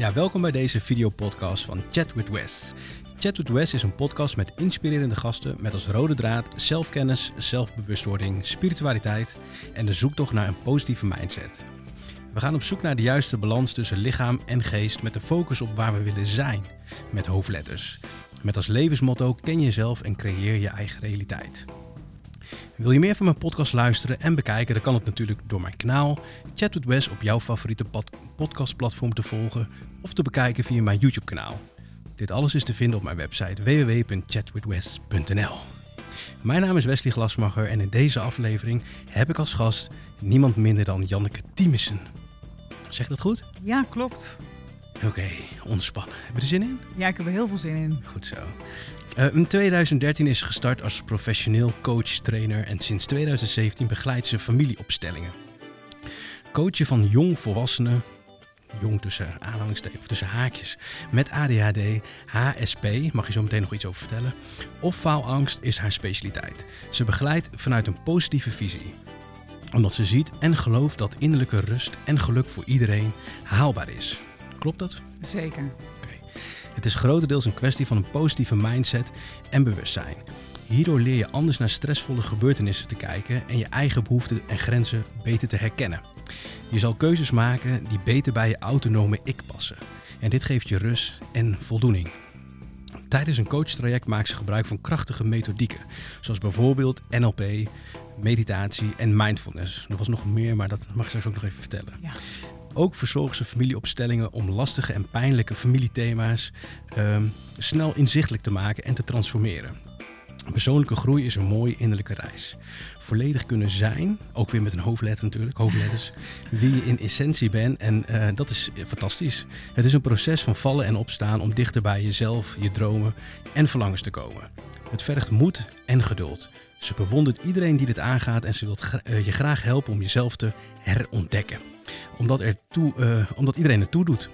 Ja, welkom bij deze videopodcast van Chat with Wes. Chat with Wes is een podcast met inspirerende gasten met als rode draad zelfkennis, zelfbewustwording, spiritualiteit en de zoektocht naar een positieve mindset. We gaan op zoek naar de juiste balans tussen lichaam en geest met de focus op waar we willen zijn, met hoofdletters. Met als levensmotto ken jezelf en creëer je eigen realiteit. Wil je meer van mijn podcast luisteren en bekijken, dan kan het natuurlijk door mijn kanaal Chat with Wes op jouw favoriete podcastplatform te volgen of te bekijken via mijn YouTube kanaal. Dit alles is te vinden op mijn website www.chatwithwes.nl. Mijn naam is Wesley Glasmacher en in deze aflevering heb ik als gast niemand minder dan Janneke Tiemissen. Zeg dat goed? Ja, klopt. Oké, ontspannen. Heb je er zin in? Ja, ik heb er heel veel zin in. Goed zo. Uh, in 2013 is ze gestart als professioneel coach, trainer en sinds 2017 begeleidt ze familieopstellingen. Coachen van jong volwassenen, jong tussen aanhalingstekens of tussen haakjes, met ADHD, HSP, mag je zo meteen nog iets over vertellen, of faalangst is haar specialiteit. Ze begeleidt vanuit een positieve visie omdat ze ziet en gelooft dat innerlijke rust en geluk voor iedereen haalbaar is. Klopt dat? Zeker. Het is grotendeels een kwestie van een positieve mindset en bewustzijn. Hierdoor leer je anders naar stressvolle gebeurtenissen te kijken en je eigen behoeften en grenzen beter te herkennen. Je zal keuzes maken die beter bij je autonome ik passen. En dit geeft je rust en voldoening. Tijdens een coachtraject maakt ze gebruik van krachtige methodieken, zoals bijvoorbeeld NLP, meditatie en mindfulness. Er was nog meer, maar dat mag ik straks ook nog even vertellen. Ja. Ook verzorgen ze familieopstellingen om lastige en pijnlijke familiethema's ehm, snel inzichtelijk te maken en te transformeren. Persoonlijke groei is een mooie innerlijke reis. Volledig kunnen zijn, ook weer met een hoofdletter natuurlijk, hoofdletters, wie je in essentie bent. En uh, dat is fantastisch. Het is een proces van vallen en opstaan om dichter bij jezelf, je dromen en verlangens te komen. Het vergt moed en geduld. Ze bewondert iedereen die dit aangaat en ze wil eh, je graag helpen om jezelf te herontdekken. Omdat, er toe, uh, omdat iedereen het toe doet.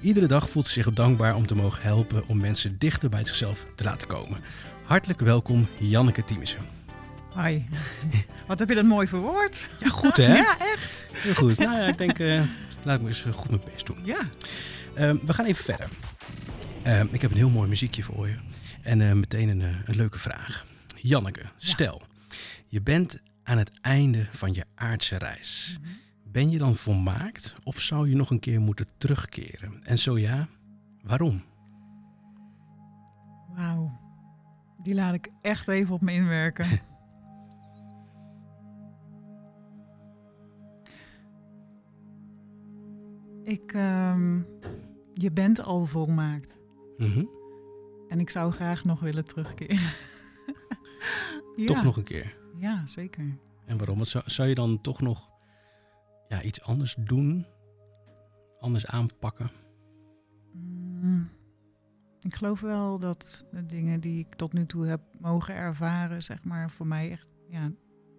Iedere dag voelt ze zich dankbaar om te mogen helpen om mensen dichter bij zichzelf te laten komen. Hartelijk welkom, Janneke Tiemissen. Hoi. Wat heb je dat mooi verwoord? Ja, goed hè? Ja, echt. Heel goed. Nou ja, ik denk, uh, laat ik me eens goed mijn best doen. Ja. Uh, we gaan even verder. Uh, ik heb een heel mooi muziekje voor je. En meteen een, een, leuke vraag. Janneke, stel, ja. je bent aan het einde van je aardse reis. Mm -hmm. Ben je dan volmaakt of zou je nog een keer moeten terugkeren? En zo ja, waarom? Wauw. Die laat ik echt even op me inwerken. ik, um, je bent al volmaakt. Mm -hmm. En ik zou graag nog willen terugkeren. ja. Toch nog een keer? Ja, zeker. En waarom? Wat zou, zou je dan toch nog ja, iets anders doen? Anders aanpakken? Mm. Ik geloof wel dat de dingen die ik tot nu toe heb mogen ervaren, zeg maar, voor mij echt ja,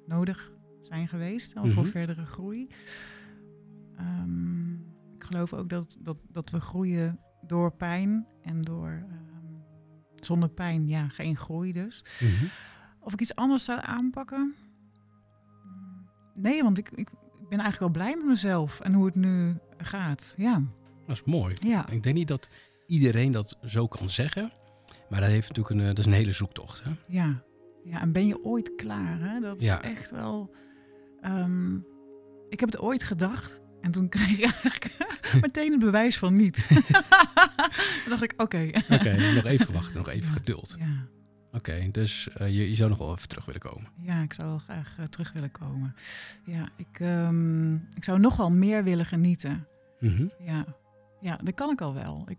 nodig zijn geweest. Al mm -hmm. voor verdere groei. Um, ik geloof ook dat, dat, dat we groeien door pijn en door um, zonder pijn, ja, geen groei dus. Mm -hmm. Of ik iets anders zou aanpakken? Nee, want ik, ik ben eigenlijk wel blij met mezelf en hoe het nu gaat. Ja. Dat is mooi. Ja. Ik denk niet dat iedereen dat zo kan zeggen. Maar dat, heeft natuurlijk een, dat is een hele zoektocht. Hè? Ja. ja, en ben je ooit klaar? Hè? Dat is Ja. echt wel... ehm, ik heb het ooit gedacht. En toen kreeg ik eigenlijk meteen het bewijs van niet. toen dacht ik, oké. Oké, nog even wachten, nog even Ja. geduld. Ja. Oké, dus eh, je, je zou nog wel even terug willen komen. ja, ik zou wel graag eh, terug willen komen. Ja, ik, ehm, ik zou nog wel meer willen genieten. Mhm. Ja, ja dat kan ik al wel. Ik,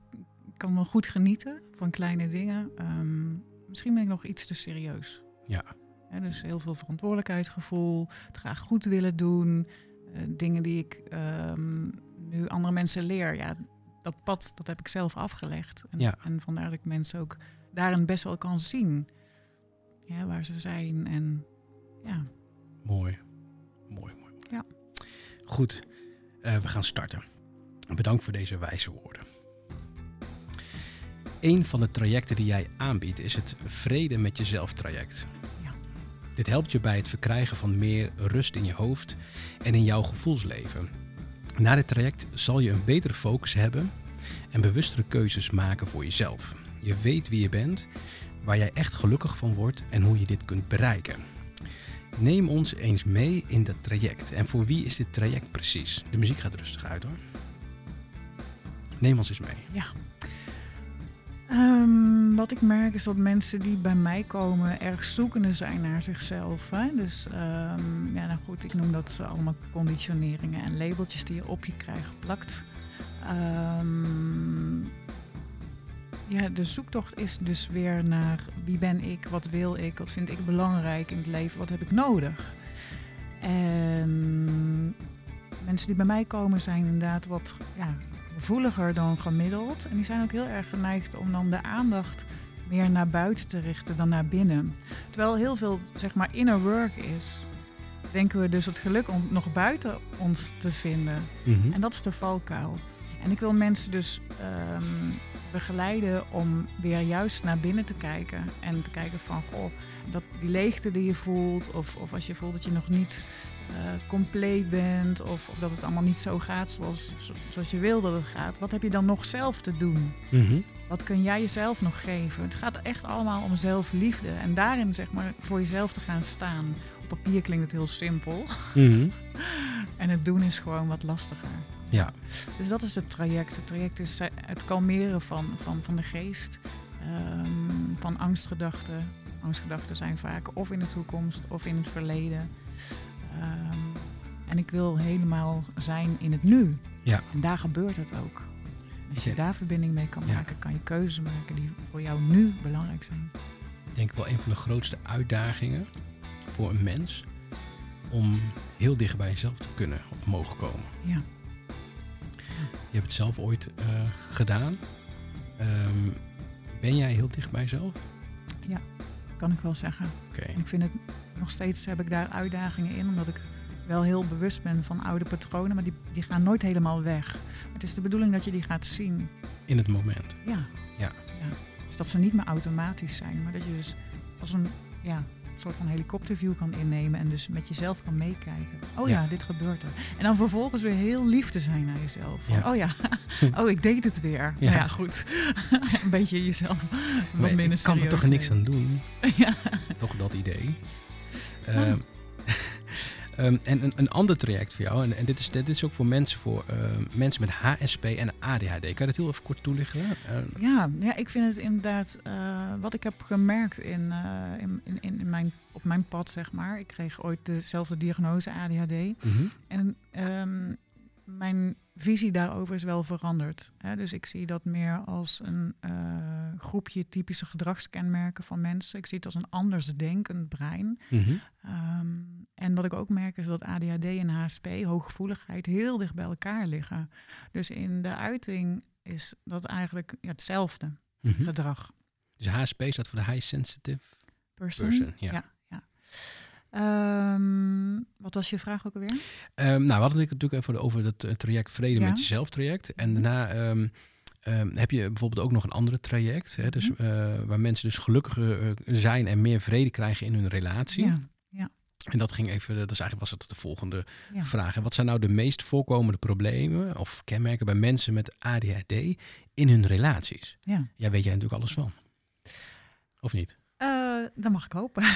kan wel goed genieten van kleine dingen. Ehm, misschien ben ik nog iets te serieus. Ja. Ja, dus heel veel verantwoordelijkheidsgevoel, het graag goed willen doen. eh, dingen die ik ehm, nu andere mensen leer. Ja, dat pad dat heb ik zelf afgelegd. En, Ja. en vandaar dat ik mensen ook daarin best wel kan zien. Ja, waar ze zijn. En ja, Mooi. Mooi, mooi. Ja. Goed, eh, we gaan starten. Bedankt voor deze wijze woorden. Een van de trajecten die jij aanbiedt is het vrede met jezelf traject. Ja. Dit helpt je bij het verkrijgen van meer rust in je hoofd en in jouw gevoelsleven. Na dit traject zal je een betere focus hebben en bewustere keuzes maken voor jezelf. Je weet wie je bent, waar jij echt gelukkig van wordt en hoe je dit kunt bereiken. Neem ons eens mee in dat traject. En voor wie is dit traject precies? De muziek gaat rustig uit hoor. Neem ons eens mee. Ja. Ehm, wat ik merk is dat mensen die bij mij komen erg zoekende zijn naar zichzelf. Hè? Dus ehm, ja, nou goed, ik noem dat allemaal conditioneringen en labeltjes die je op je krijgt geplakt. Um, ja, de zoektocht is dus weer naar wie ben ik, wat wil ik, wat vind ik belangrijk in het leven, wat heb ik nodig. En mensen die bij mij komen zijn inderdaad wat ja, gevoeliger dan gemiddeld. En die zijn ook heel erg geneigd om dan de aandacht meer naar buiten te richten dan naar binnen. Terwijl heel veel zeg maar inner work is, denken we dus het geluk om nog buiten ons te vinden. Mhm. En dat is de valkuil. En ik wil mensen dus ehm, begeleiden om weer juist naar binnen te kijken. En te kijken van, goh, dat die leegte die je voelt, of, of als je voelt dat je nog niet uh, compleet bent, of, of, dat het allemaal niet zo gaat zoals, zoals je wil dat het gaat. Wat heb je dan nog zelf te doen? Mhm. Wat kun jij jezelf nog geven? Het gaat echt allemaal om zelfliefde. En daarin zeg maar voor jezelf te gaan staan. Op papier klinkt het heel simpel. Mhm. en het doen is gewoon wat lastiger. Ja. Dus dat is het traject. Het traject is eh, het kalmeren van, van, van de geest, um, van angstgedachten. Angstgedachten zijn vaak of in de toekomst of in het verleden. Um, en ik wil helemaal zijn in het nu. Ja. En daar gebeurt het ook. Als je daar verbinding mee kan Ja. maken, kan je keuzes maken die voor jou nu belangrijk zijn. Ik denk wel een van de grootste uitdagingen voor een mens om heel dicht bij jezelf te kunnen of mogen komen. Ja. Je hebt het zelf ooit eh, gedaan. Ehm, ben jij heel dicht bij jezelf? Kan ik wel zeggen. Ik vind het nog steeds heb ik daar uitdagingen in, omdat ik wel heel bewust ben van oude patronen, maar die, die gaan nooit helemaal weg. Maar het is de bedoeling dat je die gaat zien. In het moment. Ja. Ja. Dus dat ze niet meer automatisch zijn, maar dat je dus als een ja, soort van helikopterview kan innemen en dus met jezelf kan meekijken. Oh ja, Ja. dit gebeurt er. En dan vervolgens weer heel lief te zijn naar jezelf. Van, Ja. Oh ja, oh ik deed het weer. Ja, Ja. ja goed. een beetje jezelf wat Maar minder ik kan er toch niks aan doen. Ja. Toch dat idee. Ehm, ehm, en een, een ander traject voor jou, en, en dit, is, dit is ook voor mensen, voor ehm, mensen met HSP en ADHD. Kan je dat heel even kort toelichten? Eh, Ja, ja, ik vind het inderdaad eh, wat ik heb gemerkt in, eh, in, in, in mijn, op mijn pad, zeg maar. Ik kreeg ooit dezelfde diagnose ADHD. mhm. En ehm, mijn visie daarover is wel veranderd. Hè? Dus ik zie dat meer als een eh, groepje typische gedragskenmerken van mensen. Ik zie het als een anders denkend brein. Mhm. Ehm, en wat ik ook merk is dat ADHD en HSP, hooggevoeligheid, heel dicht bij elkaar liggen. Dus in de uiting is dat eigenlijk ja, hetzelfde Mhm. gedrag. Dus HSP staat voor de High Sensitive Person. Person. Ja. Ja, ja. Ehm, wat was je vraag ook alweer? Ehm, nou, we hadden het natuurlijk even over dat eh, traject Vrede Ja. met jezelf traject. En Mhm. daarna ehm, heb je bijvoorbeeld ook nog een andere traject. Hè, dus, Mhm. eh, waar mensen dus gelukkiger eh, zijn en meer vrede krijgen in hun relatie. Ja, En dat ging even, dat is eigenlijk was het de volgende ja. vraag. En wat zijn nou de meest voorkomende problemen of kenmerken bij mensen met ADHD in hun relaties? ja. Ja, weet jij natuurlijk alles van. Of niet? Eh, dat mag ik hopen.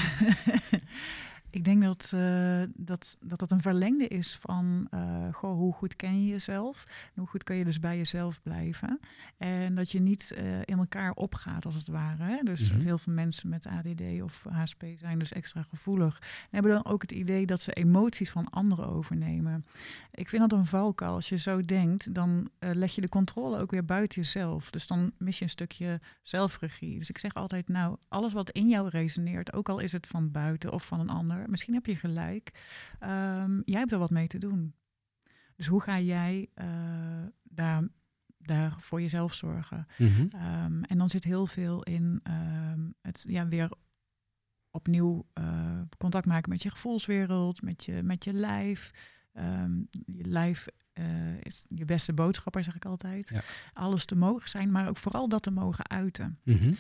ik denk dat, eh, dat, dat dat een verlengde is van eh, goh, hoe goed ken je jezelf? En hoe goed kun je dus bij jezelf blijven? En dat je niet eh, in elkaar opgaat als het ware. Hè? Dus Mhm. heel veel mensen met ADD of HSP zijn dus extra gevoelig. En hebben dan ook het idee dat ze emoties van anderen overnemen. Ik vind dat een valkuil. Als je zo denkt, dan leg je de controle ook weer buiten jezelf. Dus dan mis je een stukje zelfregie. Dus ik zeg altijd, nou, alles wat in jou resoneert, ook al is het van buiten of van een ander, misschien heb je gelijk. ehm, jij hebt er wat mee te doen. Dus hoe ga jij eh, daar, daar voor jezelf zorgen? Mhm. Ehm, en dan zit heel veel in ehm, het ja, weer opnieuw eh, contact maken met je gevoelswereld, met je, met je lijf. Je lijf eh, is je beste boodschapper, zeg ik altijd. Ja. Alles te mogen zijn, maar ook vooral dat te mogen uiten. Mhm.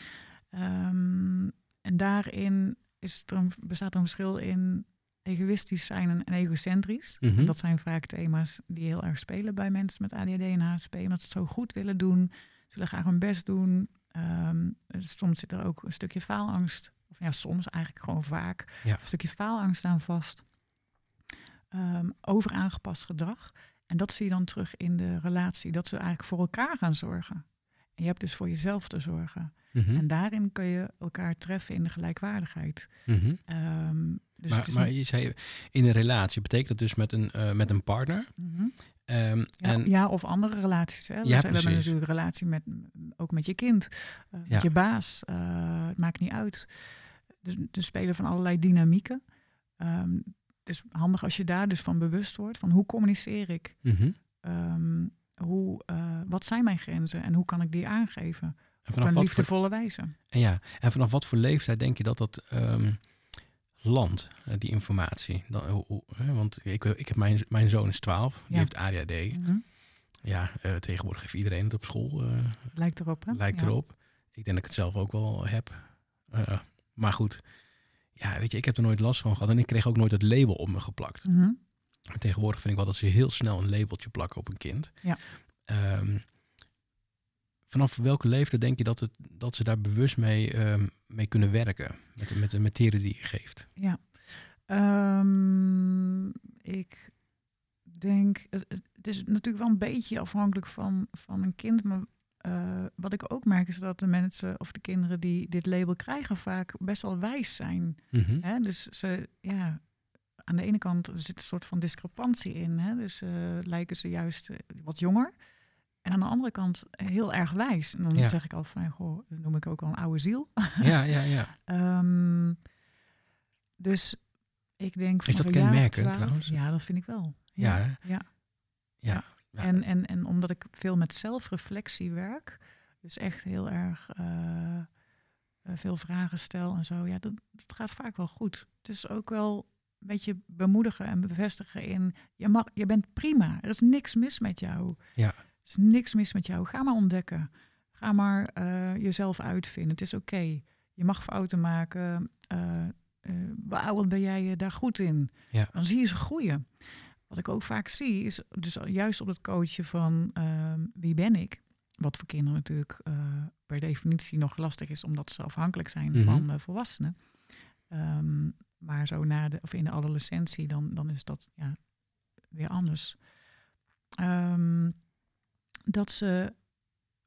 En daarin is er een, bestaat er een verschil in egoïstisch zijn en egocentrisch. Mhm. Dat zijn vaak thema's die heel erg spelen bij mensen met ADHD en HSP. Omdat ze het zo goed willen doen. Ze willen graag hun best doen. Ehm, soms zit er ook een stukje faalangst. Of ja, soms eigenlijk gewoon vaak. Ja. Een stukje faalangst aan vast. Ehm overaangepast gedrag. En dat zie je dan terug in de relatie. Dat ze eigenlijk voor elkaar gaan zorgen. En je hebt dus voor jezelf te zorgen. Mhm. En daarin kun je elkaar treffen in de gelijkwaardigheid. Mhm. Ehm, dus maar je zei in een relatie, betekent dat dus met een, eh, met een partner? Mhm. Ehm, Ja, en, ja, of andere relaties. Hè. We, Ja, we hebben natuurlijk een relatie met, ook met je kind, eh, met Ja. je baas. eh, het maakt niet uit. Dus er spelen van allerlei dynamieken. Ehm, dus handig als je daar dus van bewust wordt. Van hoe communiceer ik? Hoe, wat zijn mijn grenzen? En hoe kan ik die aangeven? En Op vanaf, een voor, liefdevolle wijze. en ja, en vanaf wat voor leeftijd denk je dat dat ehm, landt, eh, die informatie? Dan, hoe- hoe- hè, want ik, ik heb mijn, mijn zoon is 12, die Ja. heeft ADHD. Mhm. Ja, eh, tegenwoordig heeft iedereen het op school. eh, Lijkt erop, hè? lijkt Ja. erop. Ik denk dat ik het zelf ook wel heb. Maar goed, ja, weet je, ik heb er nooit last van gehad. En ik kreeg ook nooit het label op me geplakt. Mhm. Tegenwoordig vind ik wel dat ze heel snel een labeltje plakken op een kind. Ja. Ehm, vanaf welke leeftijd denk je dat, het, dat ze daar bewust mee, ehm, mee kunnen werken? Met, de- met de materie die je geeft. Ja. Ehm, ik denk, het, is natuurlijk wel een beetje afhankelijk van, van een kind. Maar eh, wat ik ook merk is dat de mensen of de kinderen die dit label krijgen vaak best wel wijs zijn. Mhm. Hè? Dus ze, ja, aan de ene kant er zit een soort van discrepantie in. Hè? Dus eh, lijken ze juist eh, wat jonger. En aan de andere kant heel erg wijs. En dan Ja. zeg ik altijd van, goh, dat noem ik ook al een oude ziel. Ja, ja, ja. Ehm, dus ik denk Is vanaf dat kenmerkend 12 trouwens? Ja, dat vind ik wel. Ja, Ja, hè? ja. Ja. Ja. En, en, en omdat ik veel met zelfreflectie werk, dus echt heel erg eh, eh, veel vragen stel en zo, ja, dat, dat gaat vaak wel goed. Het is ook wel een beetje bemoedigen en bevestigen in, je, mag, je bent prima, er is niks mis met jou. Ja. Is niks mis met jou. Ga maar ontdekken. Ga maar eh, jezelf uitvinden. Het is oké. Je mag fouten maken. Wauw, wat ben jij daar goed in? Ja. Dan zie je ze groeien. Wat ik ook vaak zie, is dus juist op het coachen van ehm, wie ben ik? Wat voor kinderen natuurlijk per definitie nog lastig is, omdat ze afhankelijk zijn Mhm. van volwassenen. Ehm, maar zo na de, of in de adolescentie, dan, dan is dat ja, weer anders. Ehm, dat ze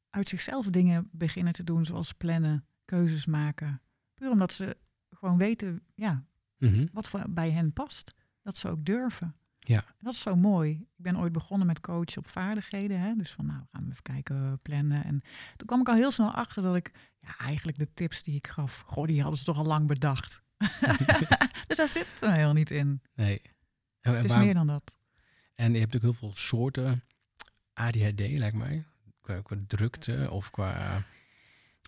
uit zichzelf dingen beginnen te doen, zoals plannen, keuzes maken. Puur omdat ze gewoon weten ja, Mhm. wat voor, bij hen past. Dat ze ook durven. Ja. Dat is zo mooi. Ik ben ooit begonnen met coachen op vaardigheden. Hè? Dus van nou gaan we even kijken, plannen. En toen kwam ik al heel snel achter dat ik ja, eigenlijk de tips die ik gaf, goh, die hadden ze toch al lang bedacht. dus daar zit het er heel niet in. Nee. En, Het is meer dan dat. en je hebt natuurlijk heel veel soorten ADHD, lijkt mij. Qua, qua drukte of qua,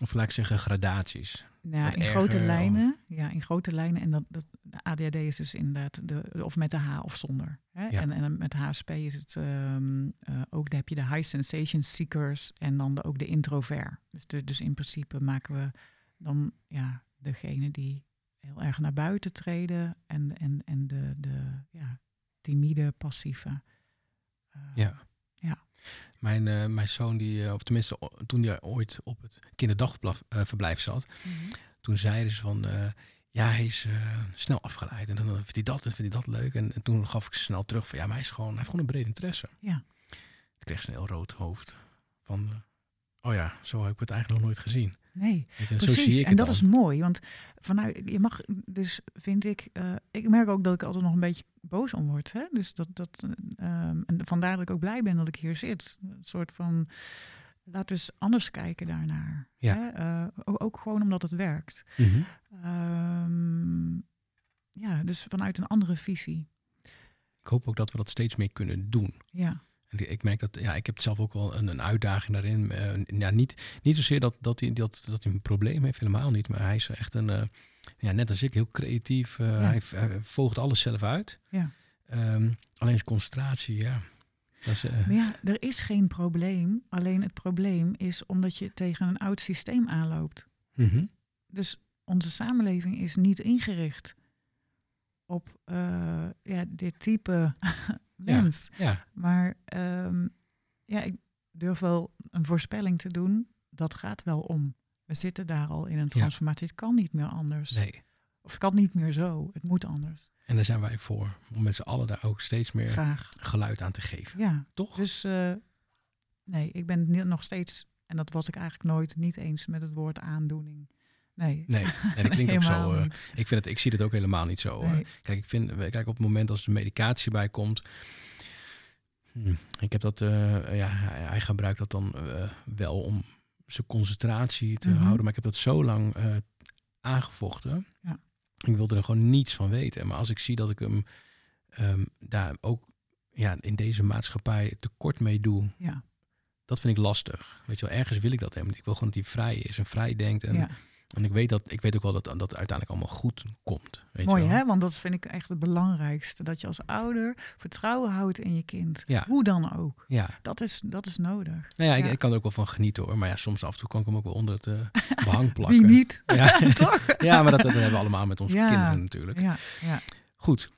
of laat ik zeggen, gradaties. Wat in grote lijnen. Ja, in grote lijnen. En dat, dat, de ADHD is dus inderdaad de, of met de H of zonder. Hè? Ja. En, en met HSP is het ehm, eh, ook, daar heb je de high sensation seekers en dan de, ook de introvert. Dus, de, dus in principe maken we dan ja, degene die heel erg naar buiten treden en, en, en de, de ja, timide, passieve. Eh, Ja. Mijn, eh, mijn zoon, die, eh, of tenminste toen hij ooit op het kinderdagverblijf zat, Mhm. toen zeiden ze van, eh, ja, hij is eh, snel afgeleid. En dan vindt hij dat en vindt hij dat leuk. En, en toen gaf ik snel terug van, ja, maar hij, is gewoon, hij heeft gewoon een brede interesse. Ja. Ik kreeg een heel rood hoofd van, eh, oh ja, zo heb ik het eigenlijk nog nooit gezien. Nee, Precies, en dat dan. is mooi. Want vanuit, je mag dus, vind ik, eh, ik merk ook dat ik altijd nog een beetje boos om word. Hè? Dus dat, dat, eh, ehm, en vandaar dat ik ook blij ben dat ik hier zit. Een soort van, laat dus anders kijken daarnaar. Ja. Hè? Eh, ook, ook gewoon omdat het werkt. Mhm. Ehm, ja, dus vanuit een andere visie. Ik hoop ook dat we dat steeds meer kunnen doen. Ja, ik merk dat, ja, ik heb zelf ook wel een, een uitdaging daarin. Eh, ja, niet, niet zozeer dat, dat, hij, dat, dat hij een probleem heeft, helemaal niet. Maar hij is echt een, eh, ja, net als ik, heel creatief. Eh, hij, hij volgt alles zelf uit. Ja. Ehm, alleen zijn concentratie, ja. Dat is, maar ja, er is geen probleem. Alleen het probleem is omdat je tegen een oud systeem aanloopt. mhm. Dus onze samenleving is niet ingericht op ja, dit type mens. Ja, Maar ehm, ja, ik durf wel een voorspelling te doen. Dat gaat wel om. We zitten daar al in een transformatie. Het kan niet meer anders. nee. Of het kan niet meer zo. Het moet anders. En daar zijn wij voor. Om met z'n allen daar ook steeds meer Graag. geluid aan te geven. Ja. Toch? Dus eh, nee, ik ben nog steeds, en dat was ik eigenlijk nooit, niet eens met het woord aandoening. Nee. Nee, en dat klinkt ook zo. eh, ik, vind het, ik zie het ook helemaal niet zo. Nee. Kijk, ik vind, kijk, op het moment als de medicatie bij komt. hm, ik heb dat, eh, ja, hij, gebruikt dat dan eh, wel om zijn concentratie te Mhm. houden. Maar ik heb dat zo lang aangevochten. Ja. Ik wilde er gewoon niets van weten. Maar als ik zie dat ik hem ehm, daar ook ja, in deze maatschappij tekort mee doe, Ja, dat vind ik lastig. Weet je wel, ergens wil ik dat helemaal. Ik wil gewoon dat hij vrij is en vrij denkt. En, ja. En ik weet dat ik weet ook wel dat dat uiteindelijk allemaal goed komt. Weet mooi je wel? hè, want dat vind ik echt het belangrijkste. Dat je als ouder vertrouwen houdt in je kind. Ja. Hoe dan ook. Ja, Dat is, dat is nodig. nou ja, ik, Ja. ik kan er ook wel van genieten hoor. Maar ja, soms af en toe kan ik hem ook wel onder het eh, behang plakken. Wie niet? Ja, Toch? ja maar dat, dat hebben we allemaal met onze kinderen natuurlijk. Ja, ja. Goed.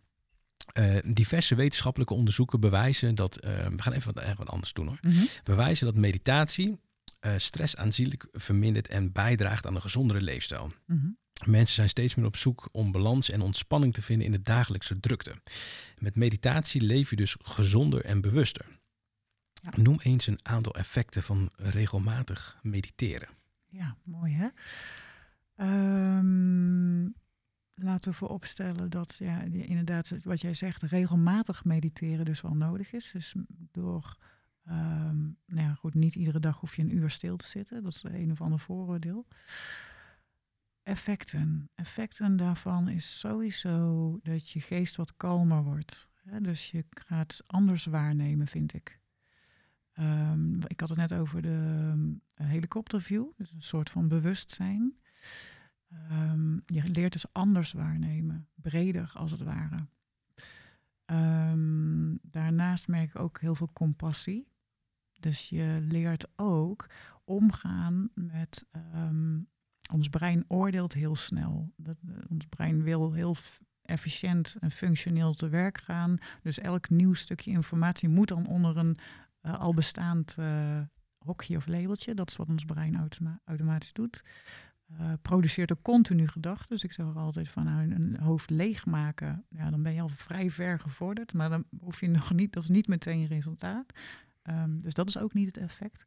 Eh, diverse wetenschappelijke onderzoeken bewijzen dat... eh, we gaan even wat, even wat anders doen hoor. Mhm. Bewijzen dat meditatie eh, stress aanzienlijk vermindert en bijdraagt aan een gezondere leefstijl. Mhm. Mensen zijn steeds meer op zoek om balans en ontspanning te vinden in de dagelijkse drukte. Met meditatie leef je dus gezonder en bewuster. Ja. Noem eens een aantal effecten van regelmatig mediteren. Ja, mooi hè. Ehm, laten we vooropstellen dat ja, inderdaad wat jij zegt, regelmatig mediteren dus wel nodig is. Dus door, ehm, nou ja goed, niet iedere dag hoef je een uur stil te zitten. Dat is een of ander vooroordeel. Effecten. Effecten daarvan is sowieso dat je geest wat kalmer wordt. Dus je gaat anders waarnemen, vind ik. Ehm, ik had het net over de um, helikopterview, dus een soort van bewustzijn. Ehm, je leert dus anders waarnemen, breder als het ware. Ehm, daarnaast merk ik ook heel veel compassie. Dus je leert ook omgaan met. ehm, ons brein oordeelt heel snel. Dat, eh, ons brein wil heel efficiënt en functioneel te werk gaan. Dus elk nieuw stukje informatie moet dan onder een eh, al bestaand eh, hokje of labeltje. Dat is wat ons brein automa- automatisch doet. Produceert ook continu gedachten. Dus ik zeg er altijd van nou, een hoofd leegmaken. Dan ben je al vrij ver gevorderd. Maar dan hoef je nog niet, dat is niet meteen resultaat. Ehm, dus dat is ook niet het effect.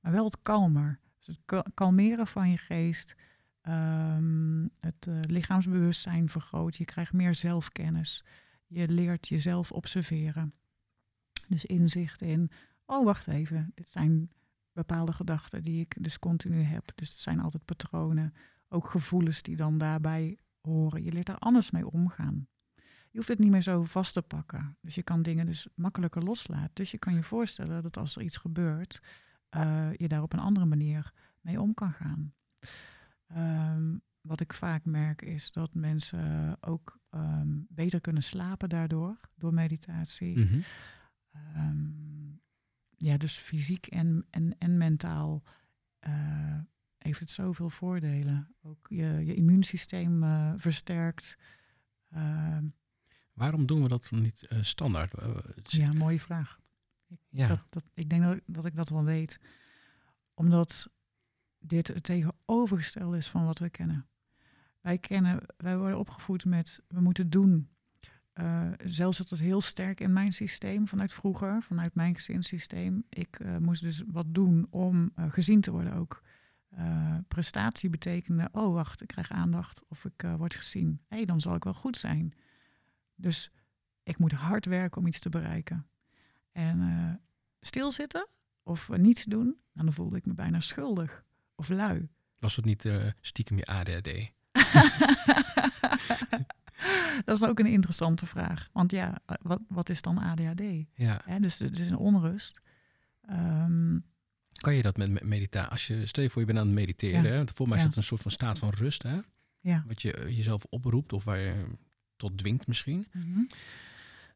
Maar wel het kalmer. Dus het ka- kalmeren van je geest. ehm, het eh, lichaamsbewustzijn vergroot. Je krijgt meer zelfkennis. Je leert jezelf observeren. Dus inzicht in, oh wacht even, dit zijn bepaalde gedachten die ik dus continu heb. Dus het zijn altijd patronen, ook gevoelens die dan daarbij horen. Je leert daar anders mee omgaan. Je hoeft het niet meer zo vast te pakken. Dus je kan dingen dus makkelijker loslaten. Dus je kan je voorstellen dat als er iets gebeurt, eh, je daar op een andere manier mee om kan gaan. Ehm, wat ik vaak merk is dat mensen ook ehm, beter kunnen slapen daardoor, door meditatie. Mhm. Ehm, ja, dus fysiek en, en, en mentaal eh, heeft het zoveel voordelen. Ook je, je immuunsysteem eh, versterkt. Waarom doen we dat niet eh, standaard? Eh, ja, mooie vraag. ja. Dat, dat, ik denk dat, ik- dat ik dat wel weet. Omdat dit het tegenovergestelde is van wat we kennen. Wij kennen, wij worden opgevoed met we moeten doen. Eh, zelfs zat het heel sterk in mijn systeem vanuit vroeger, vanuit mijn gezinssysteem. Ik moest dus wat doen om gezien te worden ook. Prestatie betekende, oh wacht, ik krijg aandacht of ik word gezien. Hé, dan zal ik wel goed zijn. Dus ik moet hard werken om iets te bereiken. En eh, stilzitten of eh, niets doen, nou, dan voelde ik me bijna schuldig of lui. Was het niet eh, stiekem je ADHD? dat is ook een interessante vraag. Want ja, wat, wat is dan ADHD? Ja. Dus het is een onrust. Ehm, Kan je dat met meditatie? Als je, stel je voor je bent aan het mediteren. Ja. Hè? Want Voor mij is dat een soort van staat van rust. Hè? ja. Wat je jezelf oproept of waar je tot dwingt misschien. Mhm.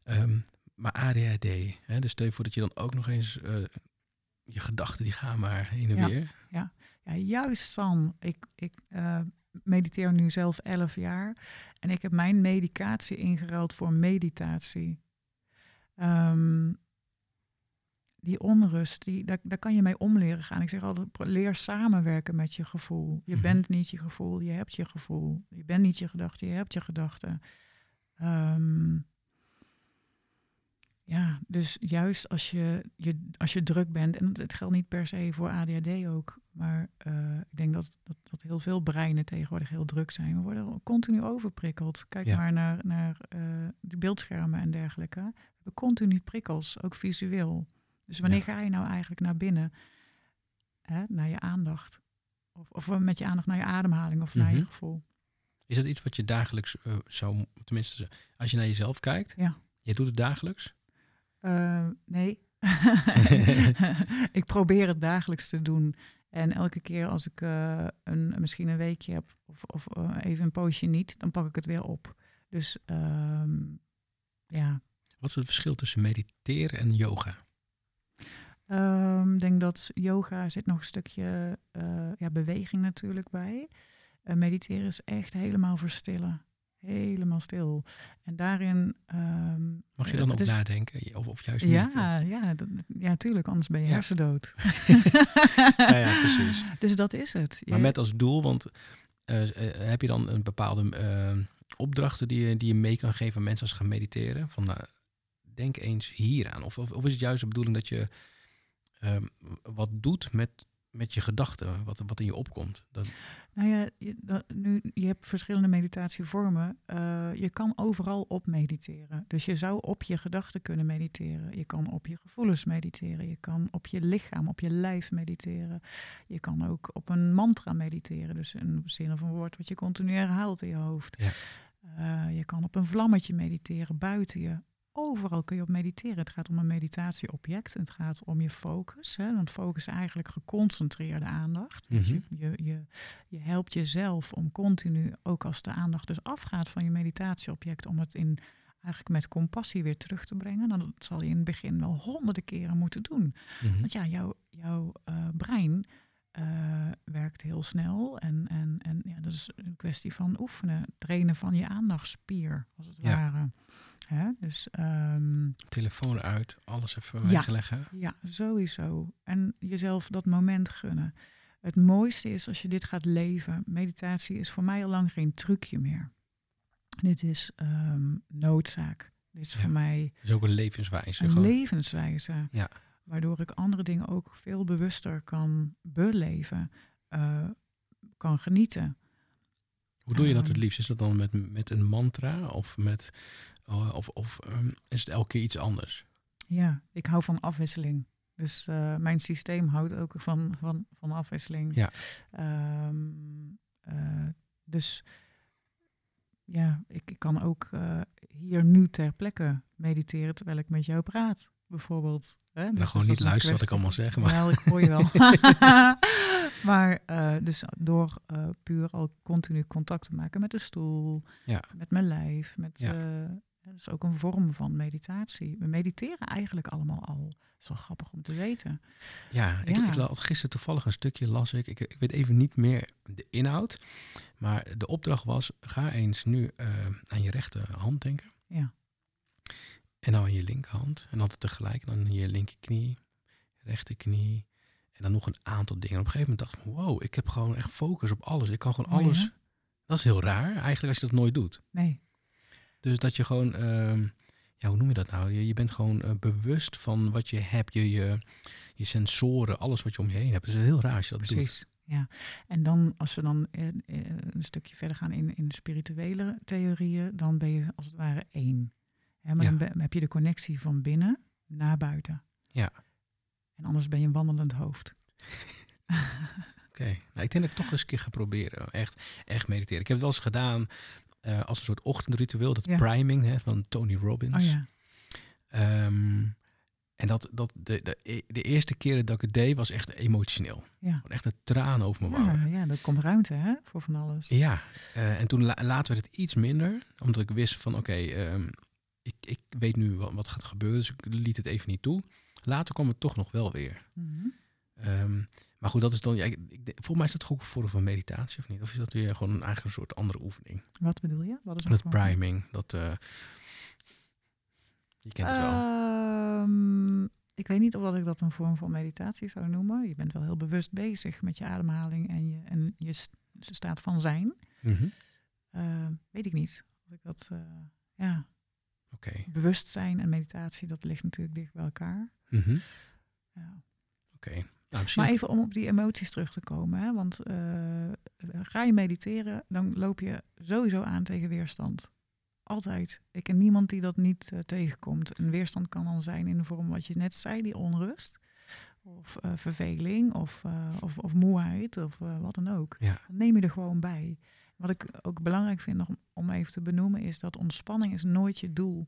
Ehm, maar ADHD, hè? dus stel je voor dat je dan ook nog eens... eh, je gedachten die gaan maar heen en Ja. weer. Ja, juist San. Ik, ik eh, mediteer nu zelf elf jaar. En ik heb mijn medicatie ingeruild voor meditatie. Ehm, die onrust, die, daar, daar kan je mee om leren gaan. Ik zeg altijd, leer samenwerken met je gevoel. Je Mhm. bent niet je gevoel, je hebt je gevoel. Je bent niet je gedachte, je hebt je gedachten. Ehm, ja, dus juist als je, je, als je druk bent, en het geldt niet per se voor ADHD ook, maar eh, ik denk dat, dat, dat heel veel breinen tegenwoordig heel druk zijn. We worden continu overprikkeld. Kijk Ja. maar naar, naar eh, de beeldschermen en dergelijke. We hebben continu prikkels, ook visueel. Dus wanneer Ja. ga je nou eigenlijk naar binnen? Hè, naar je aandacht. Of, of met je aandacht naar je ademhaling of naar je Mhm. gevoel. Is dat iets wat je dagelijks eh, zou, tenminste, als je naar jezelf kijkt, Ja. je doet het dagelijks? Eh, nee. ik probeer het dagelijks te doen. En elke keer als ik eh, een, misschien een weekje heb of, of eh, even een poosje niet, dan pak ik het weer op. Dus ehm, ja, Wat is het verschil tussen mediteren en yoga? Ehm, Ik denk dat yoga zit nog een stukje ja, beweging natuurlijk bij. Eh, mediteren is echt helemaal verstillen. Helemaal stil. En daarin... ehm, Mag je eh, dan ook is- nadenken? Of, of juist niet? Ja, ja, dat, ja, tuurlijk, anders ben je Ja. hersendood. Ja, ja, precies. Dus dat is het. Maar met als doel, want eh, eh, heb je dan een bepaalde eh, opdrachten die je, die je mee kan geven aan mensen als ze gaan mediteren? Van nou, denk eens hier aan. Of, of, of is het juist de bedoeling dat je ehm, wat doet met, met je gedachten, wat, wat in je opkomt? Dat, Nou ja, je, nu, je hebt verschillende meditatievormen. Eh, je kan overal op mediteren. Dus je zou op je gedachten kunnen mediteren. Je kan op je gevoelens mediteren. Je kan op je lichaam, op je lijf mediteren. Je kan ook op een mantra mediteren. Dus een zin of een woord wat je continu herhaalt in je hoofd. Ja. Eh, je kan op een vlammetje mediteren buiten je. Overal kun je op mediteren. Het gaat om een meditatieobject. Het gaat om je focus. Hè? Want focus is eigenlijk geconcentreerde aandacht. Dus je, Mhm. je, je, je helpt jezelf om continu, ook als de aandacht dus afgaat van je meditatieobject, om het in eigenlijk met compassie weer terug te brengen. Dan zal je in het begin wel honderden keren moeten doen. Mhm. Want ja, jouw, jouw eh, brein eh, werkt heel snel. En, en, en ja, dat is een kwestie van oefenen, trainen van je aandachtspier, als het Ja. ware. Hè? Dus ehm, Telefoon uit, alles even Ja. wegleggen. ja, sowieso. En jezelf dat moment gunnen. Het mooiste is als je dit gaat leven. Meditatie is voor mij al lang geen trucje meer. Dit is ehm, noodzaak. Dit is Ja. voor mij is ook een levenswijze. een gewoon. levenswijze. Ja. Waardoor ik andere dingen ook veel bewuster kan beleven, eh, kan genieten. Hoe doe je dat Ehm. het liefst? Is dat dan met, met een mantra of, met, of, of ehm, is het elke keer iets anders? Ja, ik hou van afwisseling. Dus eh, mijn systeem houdt ook van, van, van afwisseling. Ja. Ehm, eh, dus ja, ik, ik kan ook eh, hier nu ter plekke mediteren terwijl ik met jou praat, bijvoorbeeld. Hè? Nou, Dus gewoon dat niet luisteren wat ik allemaal zeg. Maar Wel, ik hoor je wel. maar dus door puur al continu contact te maken met de stoel, Ja. met mijn lijf, met, Ja. Dat is ook een vorm van meditatie. We mediteren eigenlijk allemaal al. Dat is wel grappig om te weten. ja, ik, Ja. ik las gisteren toevallig een stukje, las ik. ik. Ik weet even niet meer de inhoud. Maar de opdracht was, ga eens nu eh, aan je rechterhand denken. Ja. En dan aan je linkerhand. En altijd tegelijk. Dan je linkerknie, rechterknie. En dan nog een aantal dingen. En op een gegeven moment dacht ik, wow, ik heb gewoon echt focus op alles. Ik kan gewoon Mooi, alles. hè? Dat is heel raar eigenlijk als je dat nooit doet. Nee, Dus dat je gewoon, ehm, ja, hoe noem je dat nou? Je, je bent gewoon eh, bewust van wat je hebt, je, je, je sensoren, alles wat je om je heen hebt. Het is heel raar als je dat doet. precies. Ja. En dan, als we dan eh, eh, een stukje verder gaan in, in de spirituele theorieën, dan ben je als het ware één. Maar Ja. dan heb je de connectie van binnen naar buiten. Ja. En anders ben je een wandelend hoofd. Oké, nou, ik denk dat ik toch eens een keer ga proberen. Echt, echt mediteren. Ik heb het wel eens gedaan eh, als een soort ochtendritueel, dat Ja. priming hè, van Tony Robbins. Oh ja. Ehm, en dat, dat de, de, de eerste keren dat ik het deed, was echt emotioneel. Ja. Echt een traan over mijn wangen. Ja, ja, dat komt ruimte hè, voor van alles. Ja, eh, en toen la- later werd het iets minder, omdat ik wist van oké, ehm, ik, ik weet nu wat, wat gaat gebeuren, dus ik liet het even niet toe. Later kwam het toch nog wel weer. Mhm. Ehm, Maar goed, dat is dan. Ja, ik, ik, volgens mij is dat ook een vorm van meditatie of niet? Of is dat weer gewoon een eigen soort andere oefening? Wat bedoel je? Wat is Dat priming, dat. eh, je kent het wel. Ehm, ik weet niet of dat ik dat een vorm van meditatie zou noemen. Je bent wel heel bewust bezig met je ademhaling en je, en je st- staat van zijn. Mhm. Ehm, weet ik niet. Of ik dat, eh, ja, Oké. bewustzijn en meditatie, dat ligt natuurlijk dicht bij elkaar. Mhm. Ja. Oké. Nou. Maar even om op die emoties terug te komen. Hè? Want eh, ga je mediteren, dan loop je sowieso aan tegen weerstand. Altijd. Ik ken niemand die dat niet eh, tegenkomt. Een weerstand kan dan zijn in de vorm wat je net zei, die onrust. Of eh, verveling, of, of, of moeheid, of wat dan ook. Ja. Neem je er gewoon bij. Wat ik ook belangrijk vind om, om even te benoemen, is dat ontspanning is nooit je doel.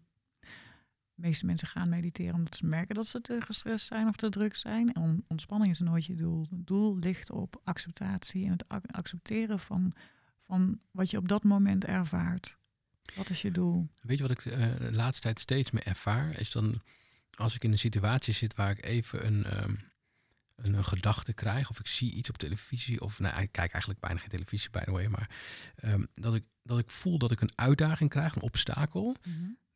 De meeste mensen gaan mediteren omdat ze merken dat ze te gestrest zijn of te druk zijn. En on- ontspanning is nooit je doel. Het doel ligt op acceptatie en het ac- accepteren van, van wat je op dat moment ervaart. Wat is je doel? Weet je wat ik eh, de laatste tijd steeds meer ervaar? Is dan als ik in een situatie zit waar ik even een, ehm, een, een gedachte krijg, of ik zie iets op televisie, of nou, ik kijk eigenlijk bijna geen televisie, by the way, maar ehm, dat, ik, dat ik voel dat ik een uitdaging krijg, een obstakel,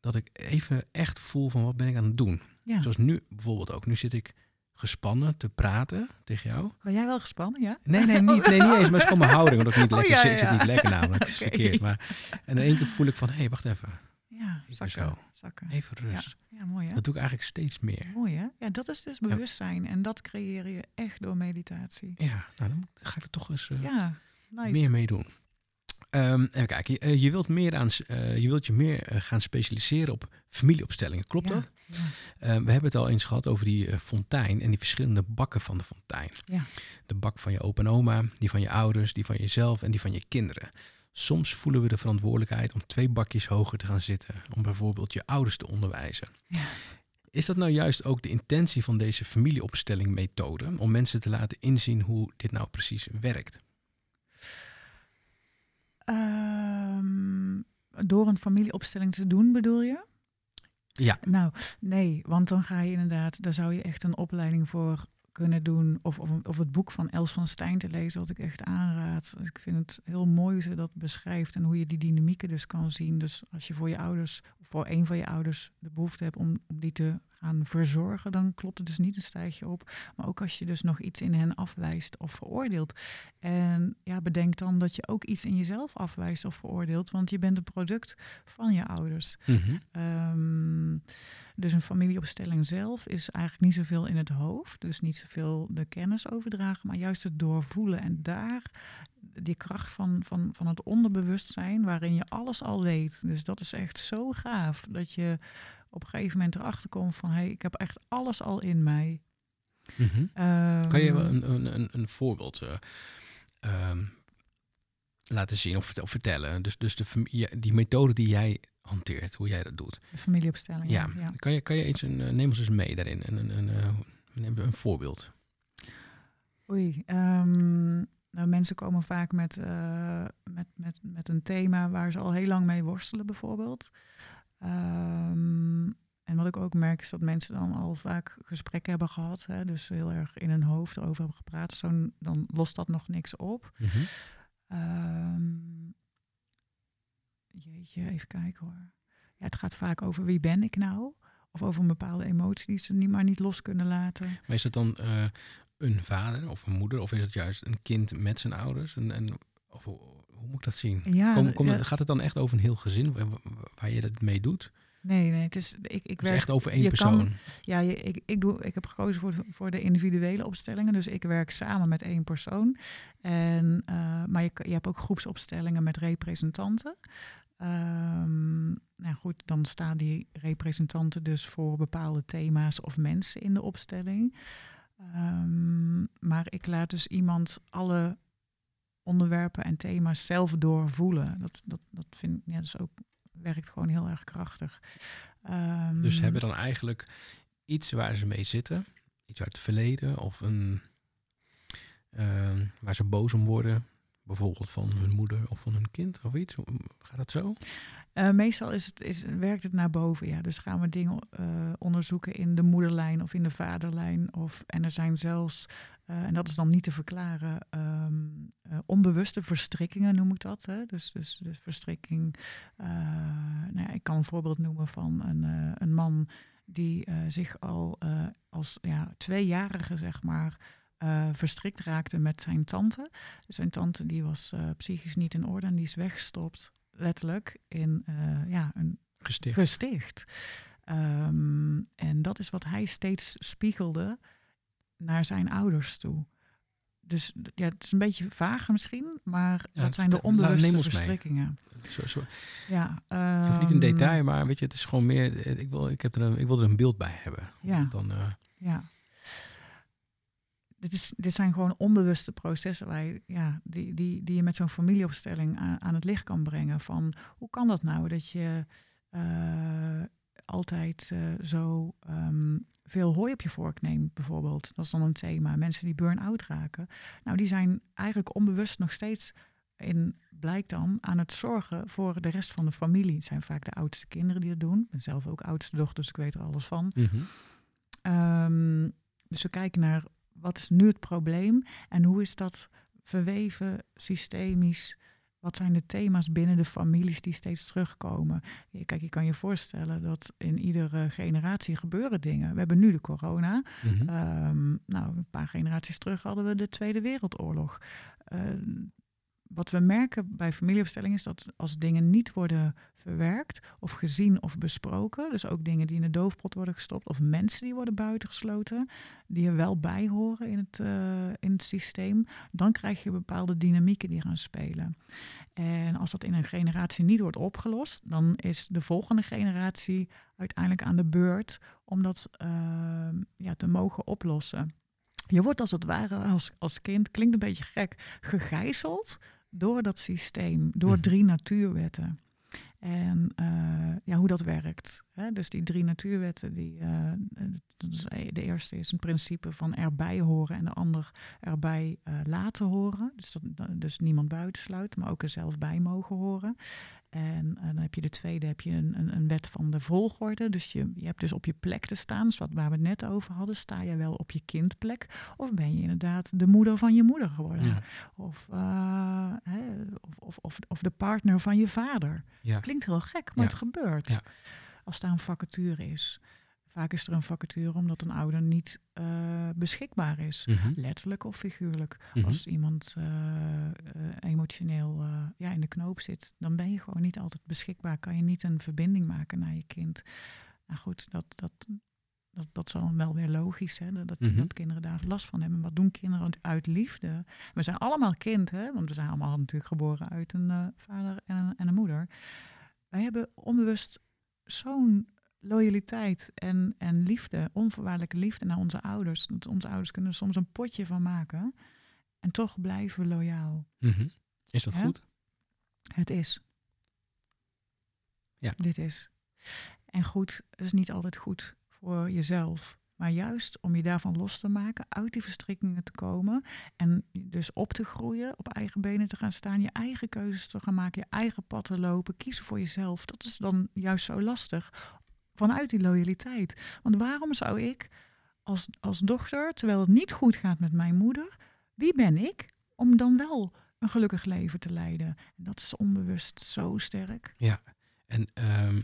dat ik even echt voel van wat ben ik aan het doen. Ja. Zoals nu bijvoorbeeld ook. Nu zit ik gespannen te praten tegen jou. Ben jij wel gespannen, ja? Nee, nee, niet, nee, niet eens. Maar het is gewoon mijn houding. Omdat ik niet Oh, lekker ja, zit. Ik zit niet lekker namelijk. Het is verkeerd. Maar, en in één keer voel ik van, hé, hey, wacht even. Ja, Even zakken. zo. zakken. Even rust. Ja, mooi hè? Dat doe ik eigenlijk steeds meer. Mooi hè? Ja, dat is dus bewustzijn. En dat creëer je echt door meditatie. Ja, nou, dan ga ik er toch eens eh, nice. meer mee doen. Ehm, even kijken. Je, eh, je wilt, meer aan, eh, je wilt je meer eh, gaan specialiseren op familieopstellingen. Klopt Ja, dat? Ja. Eh, we hebben het al eens gehad over die fontein en die verschillende bakken van de fontein. Ja. De bak van je opa en oma, die van je ouders, die van jezelf en die van je kinderen. Soms voelen we de verantwoordelijkheid om twee bakjes hoger te gaan zitten, om bijvoorbeeld je ouders te onderwijzen. Ja. Is dat nou juist ook de intentie van deze familieopstelling methode, om mensen te laten inzien hoe dit nou precies werkt? Ehm, door een familieopstelling te doen, bedoel je? Ja. Nou, nee, want dan ga je inderdaad, daar zou je echt een opleiding voor kunnen doen. Of, of, of het boek van Els van Stijn te lezen, wat ik echt aanraad. Dus ik vind het heel mooi hoe ze dat beschrijft en hoe je die dynamieken dus kan zien. Dus als je voor je ouders, of voor een van je ouders, de behoefte hebt om, om die te gaan verzorgen, dan klopt het dus niet een stijgje op. Maar ook als je dus nog iets in hen afwijst of veroordeelt. En ja, bedenk dan dat je ook iets in jezelf afwijst of veroordeelt, want je bent een product van je ouders. Mhm. Ehm, dus een familieopstelling zelf is eigenlijk niet zoveel in het hoofd. Dus niet zoveel de kennis overdragen, maar juist het doorvoelen. En daar die kracht van, van, van het onderbewustzijn, waarin je alles al weet. Dus dat is echt zo gaaf dat je op een gegeven moment erachter komt van... hé, hey, ik heb echt alles al in mij. Mhm. Kan je wel Ehm, een, een, een, een voorbeeld eh, ehm, laten zien of, vert- of vertellen? Dus, dus de, die methode die jij hanteert, hoe jij dat doet. de familieopstelling, Ja, ja. Kan, je, kan je iets, een, eh, neem ons eens mee daarin, een, een, een, eh, neem een voorbeeld. Oei, ehm, nou, mensen komen vaak met, met, met, met een thema waar ze al heel lang mee worstelen, bijvoorbeeld. Ehm, en wat ik ook merk is dat mensen dan al vaak gesprekken hebben gehad, hè, dus heel erg in hun hoofd erover hebben gepraat. Zo, dan lost dat nog niks op. Ehm, jeetje, even kijken hoor. Ja, het gaat vaak over wie ben ik nou? Of over een bepaalde emotie die ze niet, maar niet los kunnen laten. Maar is het dan eh, een vader of een moeder, of is het juist een kind met zijn ouders? En, en, of, hoe hoe moet ik dat zien? Ja, Kom, kom, ja, Gaat het dan echt over een heel gezin waar, waar je dat mee doet? nee, nee, het is, ik, ik Het is werk echt over één kan- persoon. Ja, je, ik, ik, doe, ik heb gekozen voor, de- voor de individuele opstellingen. Dus ik werk samen met één persoon. En, eh, maar je, je hebt ook groepsopstellingen met representanten. Ehm, nou goed, dan staan die representanten dus voor bepaalde thema's of mensen in de opstelling. Ehm, maar ik laat dus iemand alle onderwerpen en thema's zelf doorvoelen. Dat, dat, dat vind ja, dat is ook, werkt gewoon heel erg krachtig. Ehm, Dus hebben dan eigenlijk iets waar ze mee zitten. Iets uit het verleden of een, ehm, waar ze boos om worden. bijvoorbeeld van hun moeder of van hun kind of iets? Gaat dat zo? Uh, meestal is het, is, werkt het naar boven. Ja. Dus gaan we dingen uh, onderzoeken in de moederlijn of in de vaderlijn. Of, en er zijn zelfs, uh, en dat is dan niet te verklaren, um, onbewuste verstrikkingen noem ik dat. Hè. Dus, dus, dus verstrikking. nou ja, ik kan een voorbeeld noemen van een, een man die zich al als ja, tweejarige, zeg maar. verstrikt raakte met zijn tante. Dus zijn tante die was psychisch niet in orde en die is weggestopt letterlijk in ja, een gesticht. gesticht. Um, en dat is wat hij steeds spiegelde naar zijn ouders toe. Dus ja, het is een beetje vager misschien, maar ja, dat zijn de onbewuste verstrikkingen. Zo, zo. Ja, um, niet in ehm, detail, maar weet je, het is gewoon meer. Ik wil, ik heb er een, ik wil er een beeld bij hebben. Ja. Dan, uh, ja dit, is, dit zijn gewoon onbewuste processen waar je, ja, die, die, die je met zo'n familieopstelling aan, aan, het licht kan brengen. Van hoe kan dat nou dat je uh, altijd uh, zo um, veel hooi op je vork neemt, bijvoorbeeld. Dat is dan een thema. Mensen die burn-out raken. Nou, die zijn eigenlijk onbewust nog steeds in, blijkt dan, aan het zorgen voor de rest van de familie. Het zijn vaak de oudste kinderen die dat doen. Ik ben zelf ook oudste dochter, dus ik weet er alles van. Mm -hmm. um, dus we kijken naar wat is nu het probleem en hoe is dat verweven systemisch? Wat zijn de thema's binnen de families die steeds terugkomen? Kijk, je kan je voorstellen dat in iedere generatie gebeuren dingen. We hebben nu de corona. Mm -hmm. um, nou, een paar generaties terug hadden we de Tweede Wereldoorlog. Uh, wat we merken bij familieopstelling is dat als dingen niet worden verwerkt of gezien of besproken, dus ook dingen die in de doofpot worden gestopt of mensen die worden buitengesloten, die er wel bij horen in het, uh, in het systeem, dan krijg je bepaalde dynamieken die gaan spelen. En als dat in een generatie niet wordt opgelost, dan is de volgende generatie uiteindelijk aan de beurt om dat uh, ja, te mogen oplossen. Je wordt als het ware als, als kind, klinkt een beetje gek, gegijzeld door dat systeem, door mhm. drie natuurwetten. En uh, ja, hoe dat werkt. Hè? Dus die drie natuurwetten, die, uh, de eerste is een principe van erbij horen en de ander erbij uh, laten horen. Dus, dat, dus niemand buitensluiten, maar ook er zelf bij mogen horen. En dan heb je de tweede, heb je een, een, een, wet van de volgorde. Dus je, je hebt dus op je plek te staan, dus wat, waar we het net over hadden. Sta je wel op je kindplek? Of ben je inderdaad de moeder van je moeder geworden? Ja. Of, uh, hè, of, of, of, of, de partner van je vader? Ja. Klinkt heel gek, maar Ja. het gebeurt. Ja. Als daar een vacature is. Vaak is er een vacature omdat een ouder niet uh, beschikbaar is. Mhm. Letterlijk of figuurlijk. Mhm. Als iemand uh, uh, emotioneel ja, in de knoop zit, dan ben je gewoon niet altijd beschikbaar. Kan je niet een verbinding maken naar je kind. Nou goed, dat, dat, dat, dat is dan wel weer logisch, hè? Dat, Mhm. dat kinderen daar last van hebben. Wat doen kinderen uit liefde? We zijn allemaal kind, hè? want we zijn allemaal natuurlijk geboren uit een vader en een, en een moeder. Wij hebben onbewust zo'n loyaliteit en, en liefde, onvoorwaardelijke liefde naar onze ouders. Dat onze ouders kunnen er soms een potje van maken. En toch blijven we loyaal. Mhm. Is dat Ja. goed? Het is. Ja. Dit is. En goed, het is niet altijd goed voor jezelf. Maar juist om je daarvan los te maken, uit die verstrikkingen te komen. En dus op te groeien, op eigen benen te gaan staan, je eigen keuzes te gaan maken, je eigen pad te lopen, kiezen voor jezelf. Dat is dan juist zo lastig vanuit die loyaliteit. Want waarom zou ik als, als dochter, terwijl het niet goed gaat met mijn moeder, wie ben ik om dan wel een gelukkig leven te leiden? En dat is onbewust zo sterk. En ehm,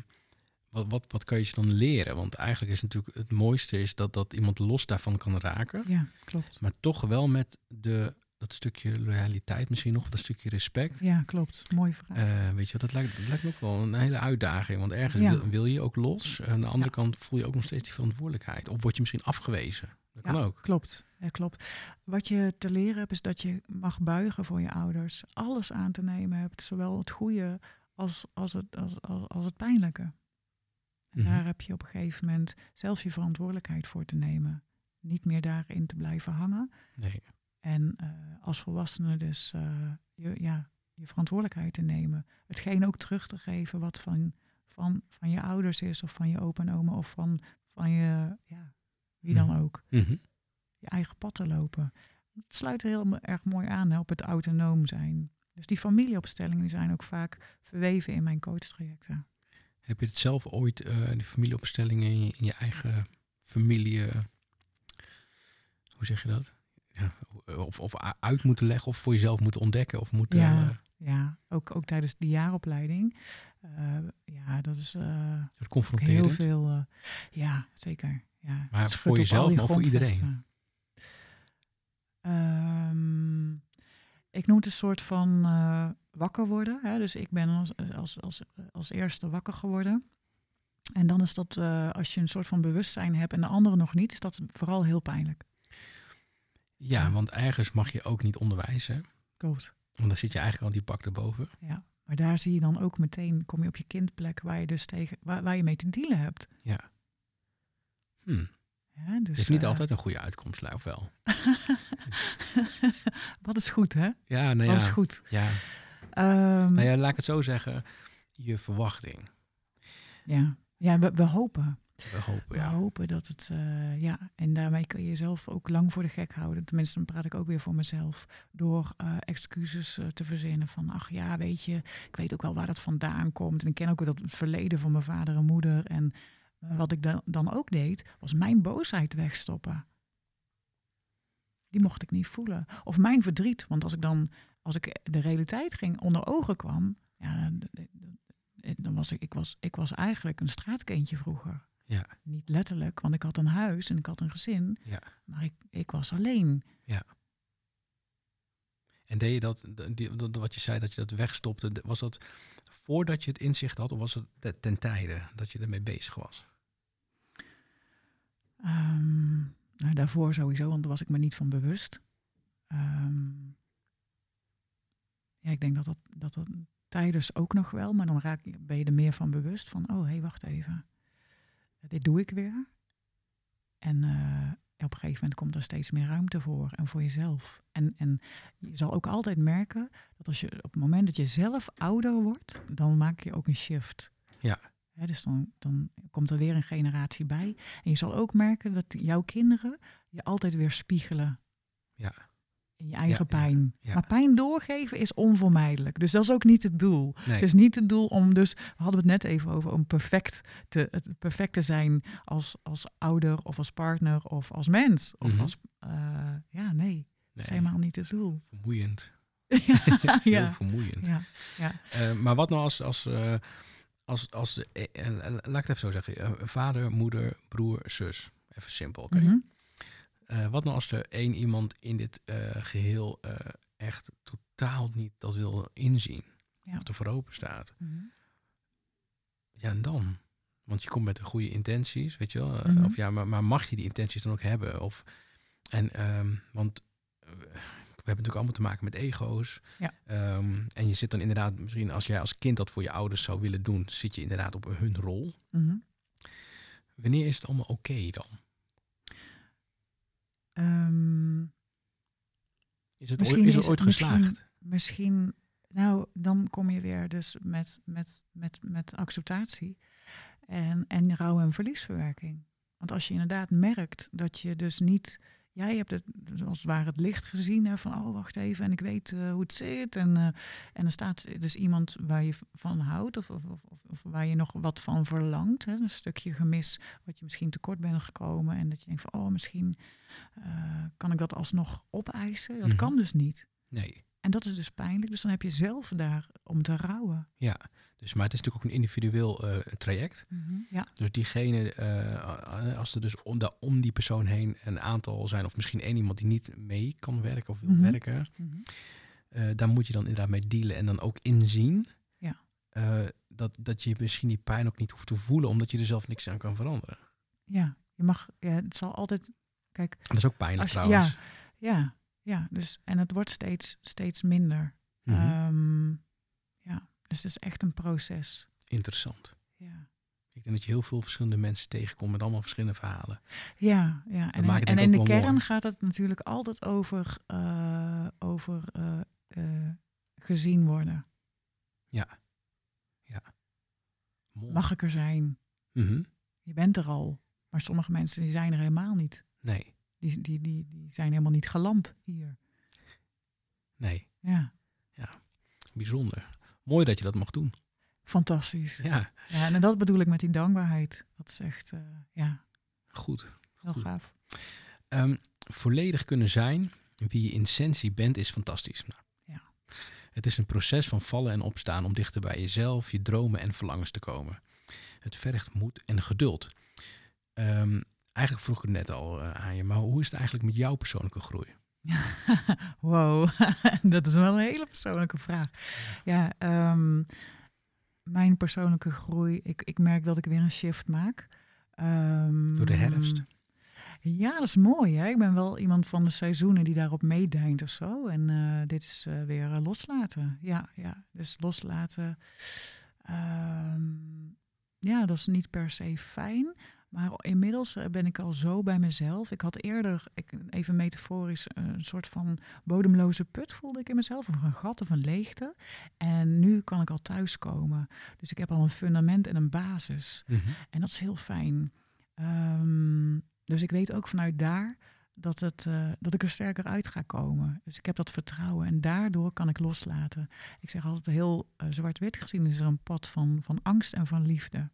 wat, wat, wat kan je ze dan leren? Want eigenlijk is natuurlijk het mooiste is dat, dat iemand los daarvan kan raken. Ja, klopt. Maar toch wel met de, dat stukje loyaliteit misschien nog, dat stukje respect. Ja, klopt. Mooie vraag. Eh, weet je, dat lijkt, dat lijkt me ook wel een hele uitdaging. Want ergens Ja. wil, wil je ook los. Aan de andere Ja. kant voel je ook nog steeds die verantwoordelijkheid. Of word je misschien afgewezen. Dat kan ook. Klopt, ja, klopt. Wat je te leren hebt is dat je mag buigen voor je ouders. Alles aan te nemen hebt, zowel het goede als, als, het, als, als, als het pijnlijke. En Mhm. daar heb je op een gegeven moment zelf je verantwoordelijkheid voor te nemen. Niet meer daarin te blijven hangen. Nee. En eh, als volwassene dus eh, je, ja, je verantwoordelijkheid te nemen. Hetgeen ook terug te geven wat van, van, van je ouders is, of van je opa en oma, of van, van je, ja, wie dan Mhm. ook Mhm. je eigen pad te lopen. het sluit heel erg mooi aan hè, op het autonoom zijn. Dus die familieopstellingen die zijn ook vaak verweven in mijn coachtrajecten. Heb je het zelf ooit, uh, die familieopstellingen in je, in je eigen familie, uh, hoe zeg je dat? Ja, of, of uit moeten leggen of voor jezelf moeten ontdekken of moeten... Ja, ja. Ook, ook tijdens de jaaropleiding. ja, dat is het confronterend. heel veel... ja, zeker. Ja. Maar voor jezelf, maar voor iedereen? Um, ik noem het een soort van uh, wakker worden. Hè? Dus ik ben als, als, als, als eerste wakker geworden. En dan is dat, uh, als je een soort van bewustzijn hebt en de anderen nog niet, is dat vooral heel pijnlijk. Ja, want ergens mag je ook niet onderwijzen. Klopt. Want dan zit je eigenlijk al die pak erboven. Ja, maar daar zie je dan ook meteen, kom je op je kindplek waar je dus tegen, waar, waar je mee te dealen hebt. Ja. Hm. Ja, dus, is niet uh, altijd een goede uitkomst, of wel? Wat is goed, hè? Ja, nou ja. Wat is goed. Ja. Um, nou ja, laat ik het zo zeggen. Je verwachting. Ja, ja we, we hopen. We hopen, ja. We hopen dat het, uh, ja, en daarmee kun je jezelf ook lang voor de gek houden. Tenminste, dan praat ik ook weer voor mezelf. Door uh, excuses uh, te verzinnen van, ach ja, weet je, ik weet ook wel waar dat vandaan komt. En ik ken ook dat het verleden van mijn vader en moeder. En wat ik dan, dan ook deed, was mijn boosheid wegstoppen. Die mocht ik niet voelen. Of mijn verdriet. Want als ik dan, als ik de realiteit ging onder ogen kwam, ja, dan was ik, ik was, ik was eigenlijk een straatkindje vroeger. Ja. Niet letterlijk, want ik had een huis en ik had een gezin. Ja. Maar ik, ik was alleen. Ja. En deed je dat, die, wat je zei, dat je dat wegstopte, was dat voordat je het inzicht had of was het ten tijde dat je ermee bezig was? Um, nou, daarvoor sowieso, want daar was ik me niet van bewust. Um, ja, ik denk dat dat, dat dat tijdens ook nog wel, maar dan raak, ben je er meer van bewust van, oh hé, hey, wacht even. Dit doe ik weer. En uh, op een gegeven moment komt er steeds meer ruimte voor en voor jezelf. En, en je zal ook altijd merken dat als je op het moment dat je zelf ouder wordt, dan maak je ook een shift. Ja. dus dan, dan komt er weer een generatie bij. En je zal ook merken dat jouw kinderen je altijd weer spiegelen. Ja. In je eigen Ja, pijn. ja. Maar pijn doorgeven is onvermijdelijk. Dus dat is ook niet het doel. Nee. Het is niet het doel om dus, we hadden het net even over, om perfect te, het perfect te zijn als, als ouder of als partner of als mens. Of Mhm. als, eh, ja, nee, dat is helemaal niet het doel. Vermoeiend. ja, Heel ja, vermoeiend. ja. Eh, maar wat nou als, als, eh, als, als laat ik het even zo zeggen, vader, moeder, broer, zus. Even simpel, oké? Mhm. Eh, wat nou als er één iemand in dit eh, geheel eh, echt totaal niet dat wil inzien? Ja. Of er voor open staat. Mhm. Ja, en dan? Want je komt met de goede intenties, weet je wel? Mhm. Of ja, maar, maar mag je die intenties dan ook hebben? Of, en, ehm, want we hebben natuurlijk allemaal te maken met ego's. Ja. Ehm, en je zit dan inderdaad, misschien als jij als kind dat voor je ouders zou willen doen, zit je inderdaad op hun rol. Mhm. Wanneer is het allemaal oké dan? Ehm, Is het, ooit, is het ooit het misschien- geslaagd? misschien, nou, dan kom je weer dus met, met, met, met acceptatie en, en rouw- en verliesverwerking. Want als je inderdaad merkt dat je dus niet, jij hebt het als het ware het licht gezien hè, van, oh wacht even, en ik weet eh, hoe het zit. En, eh, en er staat dus iemand waar je van houdt of, of, of, of- of waar je nog wat van verlangt. Hè, een stukje gemis wat je misschien tekort bent gekomen. En dat je denkt van, oh misschien eh, kan ik dat alsnog opeisen. Dat Mhm. kan dus niet. Nee. En dat is dus pijnlijk. Dus dan heb je zelf daar om te rouwen. Ja, dus, maar het is natuurlijk ook een individueel eh, traject. Ja. Dus diegene, eh, als er dus om, da- om die persoon heen een aantal zijn, of misschien één iemand die niet mee kan werken of wil Mhm. werken, Mhm. eh, daar moet je dan inderdaad mee dealen en dan ook inzien Ja. dat, dat je misschien die pijn ook niet hoeft te voelen, omdat je er zelf niks aan kan veranderen. ja, je mag, ja, het zal altijd, kijk, Dat is ook pijnlijk je- trouwens. ja, ja, dus, en het wordt steeds, steeds minder. Mhm. Ehm, ja, dus het is echt een proces. Interessant. Ja. Ik denk dat je heel veel verschillende mensen tegenkomt met allemaal verschillende verhalen. Ja, ja. en, in, en de kern mooi. gaat het natuurlijk altijd over, eh, over eh, eh, gezien worden. Mooi. Mag ik er zijn? Mhm. Je bent er al. Maar sommige mensen die zijn er helemaal niet. Nee. Die, die, die, die zijn helemaal niet geland hier. Nee, Ja, bijzonder. Mooi dat je dat mag doen. fantastisch. Ja, Ja, en dat bedoel ik met die dankbaarheid. Dat is echt, eh, ja, goed. heel Goed. gaaf. Ehm, volledig kunnen zijn wie je in essentie bent is fantastisch. Nou, Ja. Het is een proces van vallen en opstaan om dichter bij jezelf, je dromen en verlangens te komen. Het vergt moed en geduld. Ehm, eigenlijk vroeg ik het net al eh, aan je, maar hoe is het eigenlijk met jouw persoonlijke groei? wow, dat is wel een hele persoonlijke vraag. Ja, ehm, mijn persoonlijke groei, ik, ik merk dat ik weer een shift maak. Ehm, Door de herfst? Ja, dat is mooi. Hè? Ik ben wel iemand van de seizoenen die daarop meedijnt of zo. En eh, dit is eh, weer loslaten. Ja, ja, dus loslaten. Ehm, ja, dat is niet per se fijn. Maar inmiddels eh, ben ik al zo bij mezelf. Ik had eerder, ik, even metaforisch, een soort van bodemloze put voelde ik in mezelf. Of een gat of een leegte. En nu kan ik al thuiskomen. Dus ik heb al een fundament en een basis. En dat is heel fijn. Ehm, dus ik weet ook vanuit daar dat, het, eh, dat ik er sterker uit ga komen. Dus ik heb dat vertrouwen en daardoor kan ik loslaten. Ik zeg altijd heel eh, zwart-wit gezien is er een pad van, van angst en van liefde.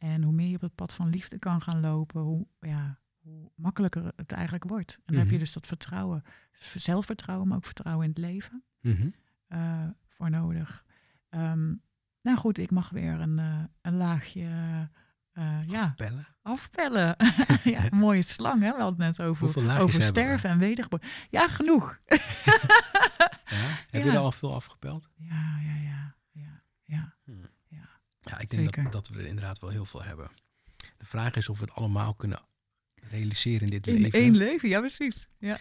En hoe meer je op het pad van liefde kan gaan lopen, hoe, ja, hoe makkelijker het eigenlijk wordt. En dan heb je Mhm. dus dat vertrouwen, zelfvertrouwen, maar ook vertrouwen in het leven Mhm. eh, voor nodig. Ehm, nou goed, ik mag weer een, eh, een laagje eh, ja, Bellen. afpellen. ja, een mooie slang, hè? We hadden het net over, over sterven en wedergeboorte. Ja, genoeg. Ja? Heb je Ja. er al veel afgepeld? Ja, ja, ja, ja, ja. Ja, ik denk dat, dat we er inderdaad wel heel veel hebben. De vraag is of we het allemaal kunnen realiseren in dit In leven. één leven, ja, precies. Ja.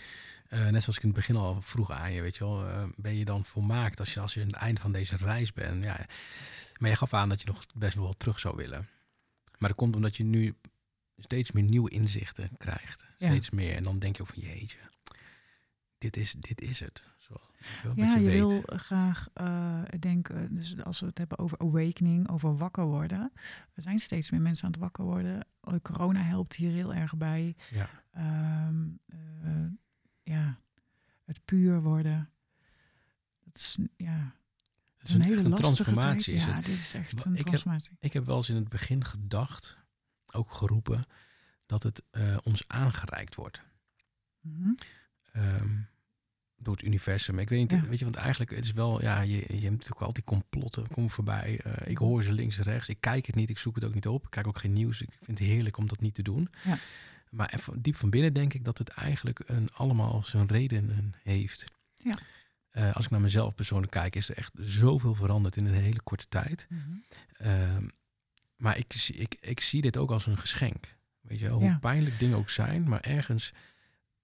Eh, net zoals ik in het begin al vroeg aan je, weet je wel, eh, ben je dan volmaakt als je, als je aan het einde van deze reis bent? Ja. Maar je gaf aan dat je nog best wel terug zou willen. Maar dat komt omdat je nu steeds meer nieuwe inzichten krijgt. Ja. Steeds meer. En dan denk je ook van jeetje, dit is, dit is het. Je Ja, je, wil graag uh, denken, dus als we het hebben over awakening, over wakker worden. Er zijn steeds meer mensen aan het wakker worden. Corona helpt hier heel erg bij. Ja. Um, uh, ja, het puur worden. Dat is, ja, Het is een, een hele een transformatie. Is ja, het. dit is echt een ik heb- transformatie. Ik heb wel eens in het begin gedacht, ook geroepen, dat het eh, ons aangereikt wordt. Ehm, door het universum. Ik weet niet, Ja. weet je, want eigenlijk het is wel, ja, je, je hebt natuurlijk al die complotten komen voorbij. Eh, ik hoor ze links en rechts. Ik kijk het niet, ik zoek het ook niet op. Ik kijk ook geen nieuws. Ik vind het heerlijk om dat niet te doen. Ja. Maar even diep van binnen denk ik dat het eigenlijk een, allemaal zijn redenen heeft. Ja. Eh, als ik naar mezelf persoonlijk kijk, is er echt zoveel veranderd in een hele korte tijd. Mhm. Ehm, maar ik, zie- ik, ik zie dit ook als een geschenk. Weet je wel, hoe pijnlijk dingen ook zijn, maar ergens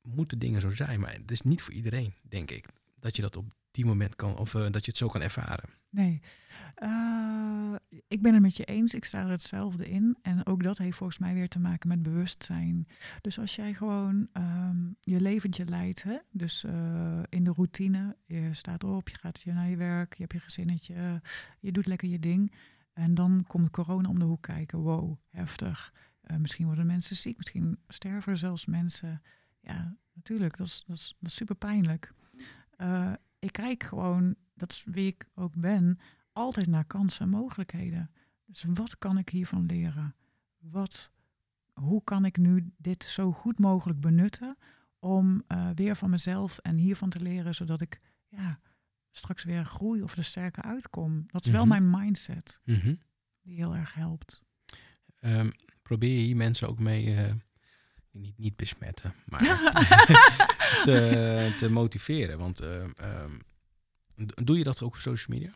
moeten dingen zo zijn. Maar het is niet voor iedereen, denk ik, dat je dat op die moment kan, of eh, dat je het zo kan ervaren. Nee. Eh, ik ben het met je eens. Ik sta er hetzelfde in. En ook dat heeft volgens mij weer te maken met bewustzijn. Dus als jij gewoon ehm, je leventje leidt, hè? dus eh, in de routine, je staat op, je gaat naar je werk, je hebt je gezinnetje, je doet lekker je ding. En dan komt corona om de hoek kijken. Wow, heftig. Misschien worden mensen ziek, misschien sterven er zelfs mensen. Ja, natuurlijk, dat is, dat is, dat is super pijnlijk. Eh, ik kijk gewoon, dat is wie ik ook ben, altijd naar kansen en mogelijkheden. Dus wat kan ik hiervan leren? Wat, hoe kan ik nu dit zo goed mogelijk benutten om eh, weer van mezelf en hiervan te leren, zodat ik ja, straks weer groei of er sterker uitkom. Dat is wel Mhm. mijn mindset die heel erg helpt. Ehm, probeer je hier mensen ook mee, eh, niet, niet besmetten, maar te, te motiveren? Want ehm, ehm, doe je dat ook op social media?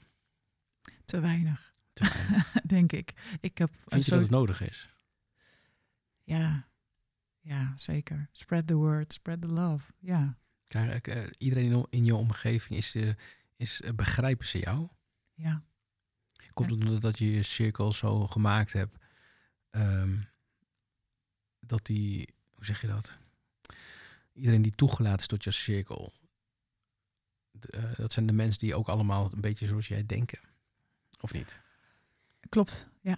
Te weinig, Te weinig. denk ik. Ik heb Vind je dat het nodig is? Ja, ja, zeker. Spread the word, spread the love. Ja, Krijg, eh, iedereen in, je omgeving is, eh, is eh, begrijpen ze jou? ja. Komt het omdat dat je je cirkel zo gemaakt hebt? ehm, dat die, hoe zeg je dat? Iedereen die toegelaten is tot je cirkel. eh, dat zijn de mensen die ook allemaal een beetje zoals jij denken. Of niet? Klopt, ja.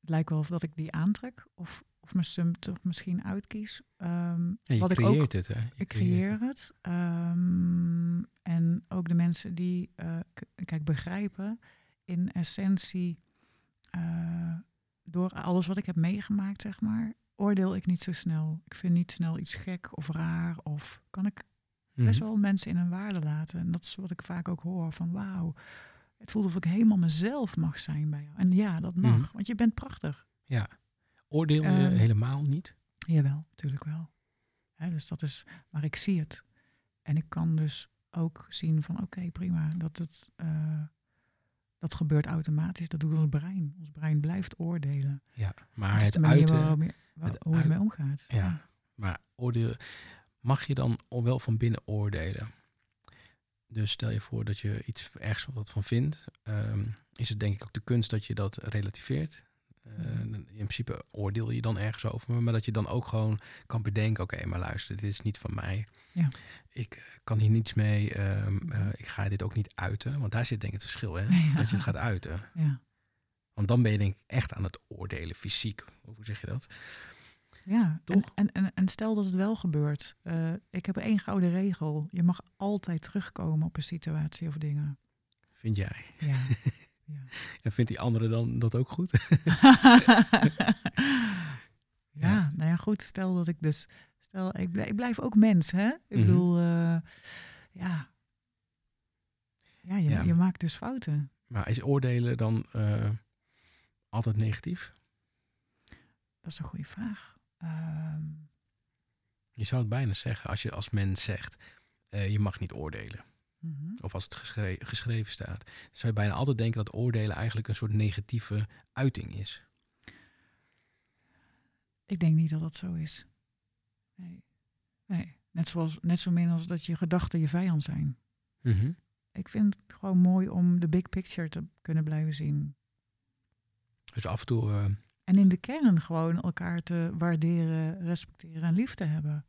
Het lijkt wel of dat ik die aantrek of, of mijn sum toch misschien uitkies. Ehm, Ja, je wat ik creëert ook, het, hè? Je ik creëert creëer het. Ehm, en ook de mensen die, eh, kijk, begrijpen in essentie, eh, door alles wat ik heb meegemaakt, zeg maar, oordeel ik niet zo snel. Ik vind niet snel iets gek of raar of kan ik best Mhm. wel mensen in hun waarde laten. En dat is wat ik vaak ook hoor van wauw, het voelt of ik helemaal mezelf mag zijn bij jou. En ja, dat mag, Mhm. want je bent prachtig. Ja. Oordeel je Ehm, helemaal niet? Jawel, natuurlijk wel. Dus dat is, maar ik zie het. En ik kan dus ook zien van oké, prima, dat het eh, dat gebeurt automatisch. Dat doet ons brein. Ons brein blijft oordelen. Ja. Maar Dat is het de manier uiten... waarop je- waar- het hoe je ermee omgaat. Ja. Maar oordeel, mag je dan al wel van binnen oordelen? Dus stel je voor dat je iets ergens wat van vindt. ehm, is het denk ik ook de kunst dat je dat relativeert. Eh, Mhm. in principe oordeel je dan ergens over, maar dat je dan ook gewoon kan bedenken: oké, maar luister, dit is niet van mij. Ja. Ik eh, kan hier niets mee. ehm, eh, ik ga dit ook niet uiten, want daar zit denk ik het verschil, hè? Ja. Dat je het gaat uiten. Ja. Want dan ben je denk ik echt aan het oordelen, fysiek. Hoe zeg je dat? Ja, Toch? en, en, en stel dat het wel gebeurt. Ik heb één gouden regel. Je mag altijd terugkomen op een situatie of dingen. Vind jij? Ja. ja. En vindt die andere dan dat ook goed? ja, nou ja, goed. Stel dat ik dus. Stel, ik blijf, ik blijf ook mens, hè? Ik Mhm. bedoel, eh, ja. Ja je, Ja. je maakt dus fouten. Maar is oordelen dan eh, altijd negatief? Dat is een goede vraag. Ehm, Je zou het bijna zeggen als je als mens zegt: eh, je mag niet oordelen. Mhm. Of als het geschre- geschreven staat. Dan zou je bijna altijd denken dat oordelen eigenlijk een soort negatieve uiting is. Ik denk niet dat dat zo is. Nee. nee. Net, zoals, net zo min als dat je gedachten je vijand zijn. Mhm. Ik vind het gewoon mooi om de big picture te kunnen blijven zien. Dus af en toe, eh, En in de kern gewoon elkaar te waarderen, respecteren en lief te hebben.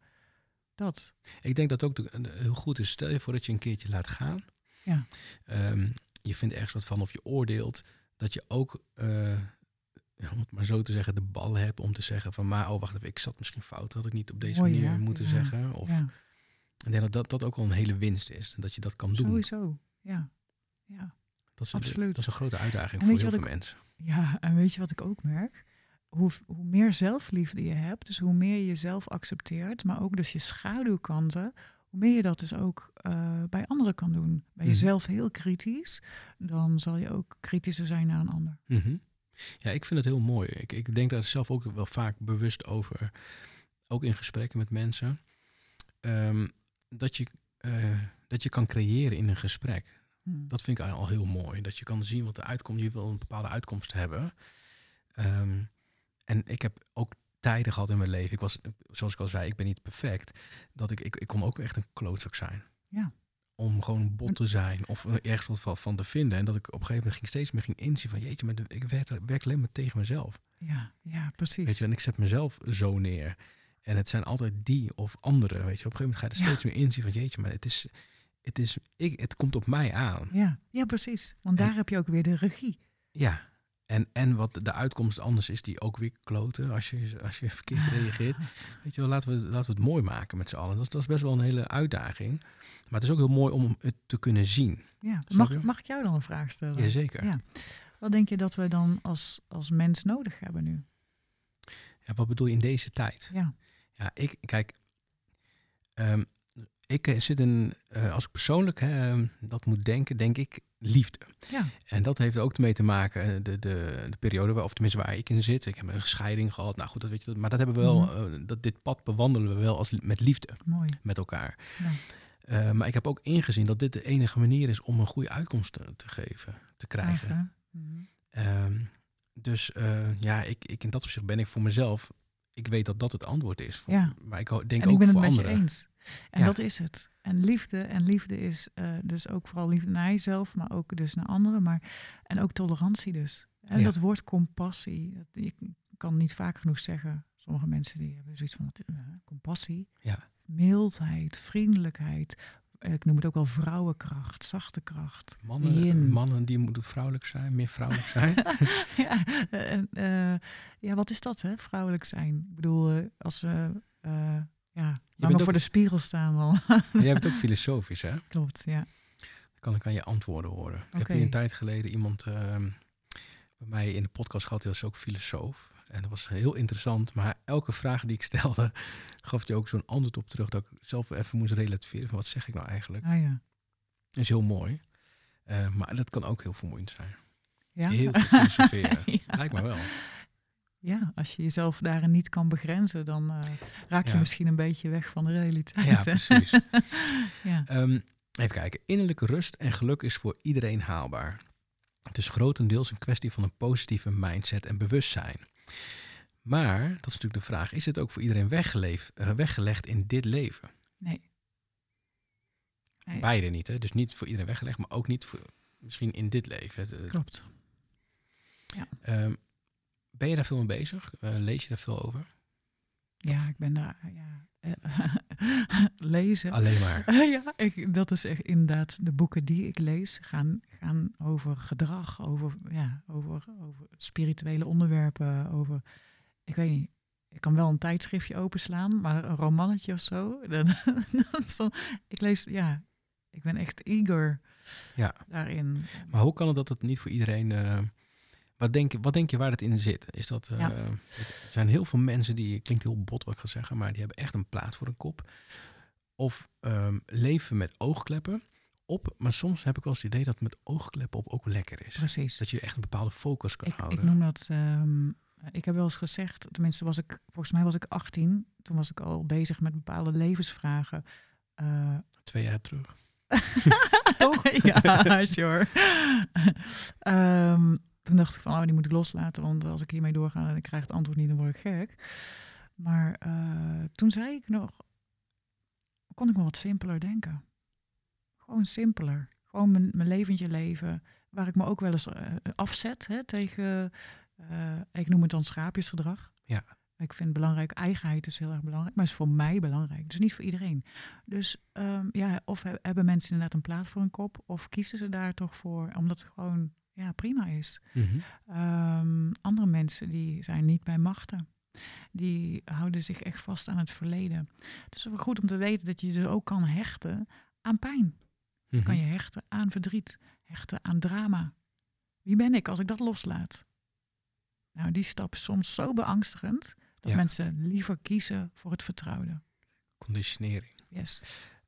Dat. ik denk dat ook heel goed is. Stel je voor dat je een keertje laat gaan. Ja. Ehm, je vindt ergens wat van of je oordeelt. Dat je ook, eh, om het maar zo te zeggen, de bal hebt om te zeggen van... maar oh, wacht even, ik zat misschien fout. Had ik niet op deze Mooi, manier moeten Ja. zeggen. Of, ja, Ik denk dat, dat dat ook wel een hele winst is. En dat je dat kan doen. sowieso. Ja. ja. Dat is, Absoluut. Dat is een grote uitdaging En voor heel veel mensen. Ja, en weet je wat ik ook merk? Hoe, hoe meer zelfliefde je hebt, dus hoe meer je jezelf accepteert, maar ook dus je schaduwkanten, hoe meer je dat dus ook eh, bij anderen kan doen. Ben Mhm. je zelf heel kritisch, dan zal je ook kritischer zijn naar een ander. Mhm. Ja, ik vind het heel mooi. Ik, ik denk daar zelf ook wel vaak bewust over. Ook in gesprekken met mensen. Ehm, dat, je, eh, dat je kan creëren in een gesprek. Hm. Dat vind ik al heel mooi. Dat je kan zien wat de uitkomt. Je wil een bepaalde uitkomst hebben. Ehm, en ik heb ook tijden gehad in mijn leven. Ik was, zoals ik al zei, ik ben niet perfect. Dat ik, ik, ik kon ook echt een klootzak zijn. Ja. Om gewoon bot te zijn of er ergens wat van, van te vinden. En dat ik op een gegeven moment ging steeds meer ging inzien van... jeetje, maar ik werk, werk alleen maar tegen mezelf. Ja, ja, precies. Weet je, en ik zet mezelf zo neer. En het zijn altijd die of anderen, weet je. Op een gegeven moment ga je er Ja. steeds meer inzien van... jeetje, maar het is... Het, is ik, het komt op mij aan. Ja, ja, precies. Want En- daar heb je ook weer de regie. Ja. En, en wat de uitkomst anders is, die ook weer kloten als je, als je verkeerd reageert. Weet je wel, laten we, laten we het mooi maken met z'n allen. Dat, is- dat is best wel een hele uitdaging. Maar het is ook heel mooi om het te kunnen zien. Ja. Mag, mag ik jou dan een vraag stellen? Jazeker. Ja. Wat denk je dat we dan als, als mens nodig hebben nu? Ja, wat bedoel je in deze tijd? Ja. Ja, ik, kijk, ehm, ik eh, zit in, eh, als ik persoonlijk hè, ehm, dat moet denken, denk ik liefde. Ja. En dat heeft ook mee te maken, eh, de, de, de periode, waar, of tenminste waar ik in zit. Ik heb een scheiding gehad, nou goed, dat weet je, maar dat hebben we wel, Mhm. dat, dit pad bewandelen we wel als, met liefde Mooi. met elkaar. Ja. Maar ik heb ook ingezien dat dit de enige manier is om een goede uitkomst te, te geven, te krijgen. Ehm, dus ja, ik, ik, in dat opzicht ben ik voor mezelf. Ik weet dat dat het antwoord is. Voor, Ja. Maar ik denk en ook ik ben het voor anderen. je eens. En Ja. dat is het. En liefde. En liefde is eh, dus ook vooral liefde naar jezelf, maar ook dus naar anderen. Maar, en ook tolerantie dus. En Ja. dat woord compassie. Dat, ik kan niet vaak genoeg zeggen. Sommige mensen die hebben zoiets van eh, compassie. Ja. Mildheid, vriendelijkheid, ik noem het ook wel vrouwenkracht, zachte kracht. Mannen, Yin. mannen die moeten vrouwelijk zijn, meer vrouwelijk zijn. ja, en, eh, ja, wat is dat, hè? Vrouwelijk zijn. Ik bedoel, eh, als we eh ja, langer ook- voor de spiegel staan, dan Jij bent ook filosofisch, hè? klopt, ja. Dan kan ik aan je antwoorden horen. Ik heb hier een tijd geleden iemand ehm, bij mij in de podcast gehad, die was ook filosoof. En dat was heel interessant. Maar elke vraag die ik stelde, gaf hij ook zo'n antwoord op terug. Dat ik zelf even moest relativeren van wat zeg ik nou eigenlijk. Ah ja. Dat is heel mooi. Eh, maar dat kan ook heel vermoeiend zijn. Ja? Heel veel filosoferen. Ja. Lijkt me wel. Ja, als je jezelf daarin niet kan begrenzen, dan eh, raak je Ja. misschien een beetje weg van de realiteit. Ja, hè? precies. ja. Ehm, even kijken. Innerlijke rust en geluk is voor iedereen haalbaar. Het is grotendeels een kwestie van een positieve mindset en bewustzijn. Maar, dat is natuurlijk de vraag, is het ook voor iedereen weggeleefd, eh, weggelegd in dit leven? Nee. Nee. Beide niet, hè? Dus niet voor iedereen weggelegd, maar ook niet voor, misschien in dit leven. Het- het- Klopt. Ben je daar veel mee bezig? Eh, lees je daar veel over? Ja, ik ben daar, ja. lezen. Alleen maar. ja, ik, dat is echt inderdaad de boeken die ik lees gaan, gaan over gedrag, over, ja, over, over spirituele onderwerpen, over, ik weet niet, ik kan wel een tijdschriftje openslaan, maar een romannetje of zo, dan, dan, ik lees, ja, ik ben echt eager Ja. daarin. Maar hoe kan het dat het niet voor iedereen... eh, wat, denk, wat denk je waar het in zit? Is dat, eh. Er zijn heel veel mensen die, klinkt heel bot wat ik ga zeggen, maar die hebben echt een plaat voor een kop. Of ehm, leven met oogkleppen op. Maar soms heb ik wel eens het idee dat met oogkleppen op ook lekker is. Precies. Dat je echt een bepaalde focus kan Ik, houden. ik noem dat, ehm, ik heb wel eens gezegd, tenminste was ik, volgens mij was ik 18, toen was ik al bezig met bepaalde levensvragen. Eh, Twee jaar terug. Toch? ja, sure. Ehm, toen dacht ik van, oh, die moet ik loslaten, want als ik hiermee doorga en ik krijg het antwoord niet, dan word ik gek. Maar eh, toen zei ik nog, kon ik me wat simpeler denken. Gewoon simpeler. Gewoon mijn, mijn leventje leven, waar ik me ook wel eens eh, afzet hè, tegen, eh, ik noem het dan schaapjesgedrag. Ja. Ik vind belangrijk, eigenheid is heel erg belangrijk, maar is voor mij belangrijk, dus niet voor iedereen. Dus ehm, ja, of he- hebben mensen inderdaad een plaat voor een kop, of kiezen ze daar toch voor, omdat gewoon ja, prima is. Mhm. Ehm, andere mensen die zijn niet bij machten. Die houden zich echt vast aan het verleden. Het is wel goed om te weten dat je dus ook kan hechten aan pijn. Mhm. Kan je hechten aan verdriet, hechten aan drama. Wie ben ik als ik dat loslaat? Nou, die stap is soms zo beangstigend dat Ja. mensen liever kiezen voor het vertrouwde. Conditionering. Yes.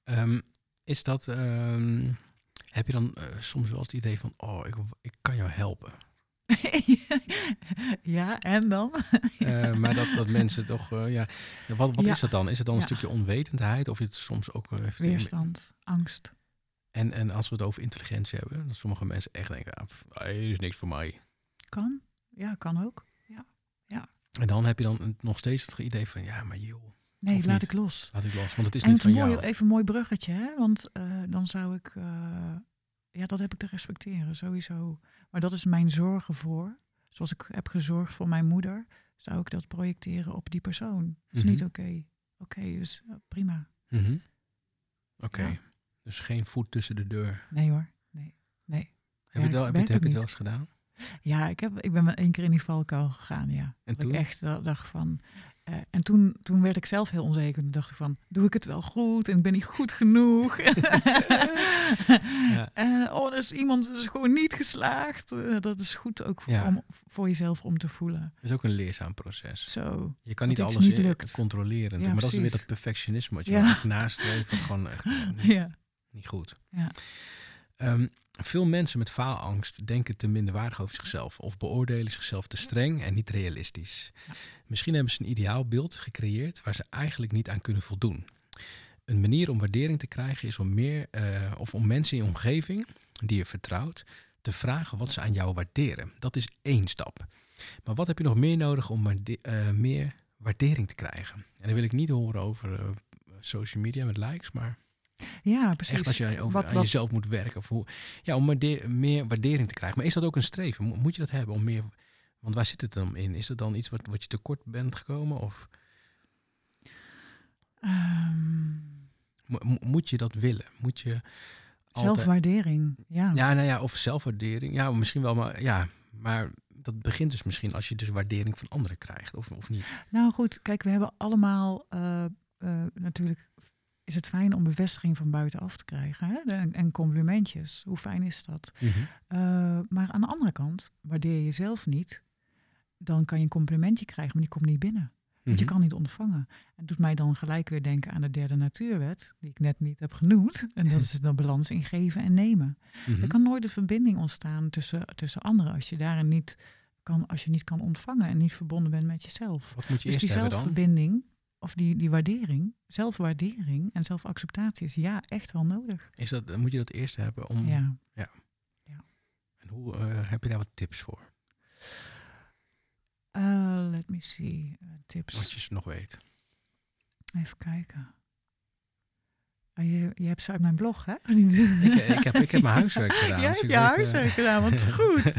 Ehm, is dat... ehm, heb je dan eh, soms wel eens het idee van... Oh, ik, ik kan jou helpen. ja, en dan? Eh, maar dat, dat mensen toch... eh, ja, wat wat Ja. is dat dan? Is het dan een Ja. stukje onwetendheid? Of is het soms ook... Weerstand, angst. En, en als we het over intelligentie hebben... dat sommige mensen echt denken... Ah, ah, dit is niks voor mij. Kan. Ja, kan ook. En dan heb je dan nog steeds het idee van... Ja, maar joh, Nee, laat niet? ik los. laat ik los. Want het is en niet het van mooi, jou. even een mooi bruggetje, hè? want eh, dan zou ik, eh, ja, dat heb ik te respecteren, sowieso. Maar dat is mijn zorgen voor. Zoals ik heb gezorgd voor mijn moeder, zou ik dat projecteren op die persoon. Dat is Mhm. niet oké. Oké, dus eh, prima. Mhm. Oké. Ja. Dus geen voet tussen de deur. Nee hoor, nee. nee. Heb je het, wel, heb je, het- heb je wel eens gedaan? Ja, ik, heb, ik ben één keer in die valkuil gegaan, ja. En Dat toen? ik echt da- dacht van... eh, en toen, toen werd ik zelf heel onzeker. Toen dacht ik van, doe ik het wel goed? En ben ik goed genoeg? En, oh, er is iemand is gewoon niet geslaagd. Eh, dat is goed ook voor, Ja. om, voor jezelf om te voelen. Het is ook een leerzaam proces. Zo. Je kan niet alles niet in- lukt. controleren. Ja, maar dat is weer precies. dat perfectionisme wat je Ja. ja. nastreeft. Wat gewoon echt eh, niet, Ja. niet goed. Ja. Ehm, veel mensen met faalangst denken te minderwaardig over zichzelf. Of beoordelen zichzelf te streng en niet realistisch. Ja. Misschien hebben ze een ideaalbeeld gecreëerd waar ze eigenlijk niet aan kunnen voldoen. Een manier om waardering te krijgen is om meer eh, of om mensen in je omgeving die je vertrouwt te vragen wat ze aan jou waarderen. Dat is één stap. Maar wat heb je nog meer nodig om waarde- eh, meer waardering te krijgen? En dan wil ik niet horen over eh, social media met likes, maar ja, precies. echt als je over, Wat- aan wat- jezelf moet werken. Of hoe, ja, om meer waardering te krijgen. Maar is dat ook een streven? Mo- Moet je dat hebben om meer... Want waar zit het dan in? Is dat dan iets wat, wat je tekort bent gekomen? Of Mo- moet je dat willen? Moet je altijd... Zelfwaardering, ja. Ja, nou ja, of zelfwaardering. Ja, misschien wel, maar ja, maar dat begint dus misschien als je dus waardering van anderen krijgt, of, of niet. Nou goed, kijk, we hebben allemaal eh, eh, natuurlijk is het fijn om bevestiging van buitenaf te krijgen hè? En, en complimentjes. Hoe fijn is dat? Eh, maar aan de andere kant, waardeer je jezelf niet, dan kan je een complimentje krijgen, maar die komt niet binnen. Want je Mhm. kan niet ontvangen. En doet mij dan gelijk weer denken aan de derde natuurwet, die ik net niet heb genoemd. En dat is de balans in geven en nemen. Mhm. Er kan nooit een verbinding ontstaan tussen, tussen anderen als je daarin niet kan, als je niet kan ontvangen en niet verbonden bent met jezelf. Wat moet je Dus die eerst dan? zelfverbinding, of die, die waardering, zelfwaardering en zelfacceptatie is ja echt wel nodig. Is dat, moet je dat eerst hebben om. Ja. En hoe eh, heb je daar wat tips voor? Uh, let me see. Uh, Wat tips. je ze nog weet. Even kijken. Ah, je, je hebt ze uit mijn blog, hè? Ik, eh, ik, heb, ik heb mijn huiswerk gedaan. Jij dus hebt je weet, eh, huiswerk gedaan, wat goed.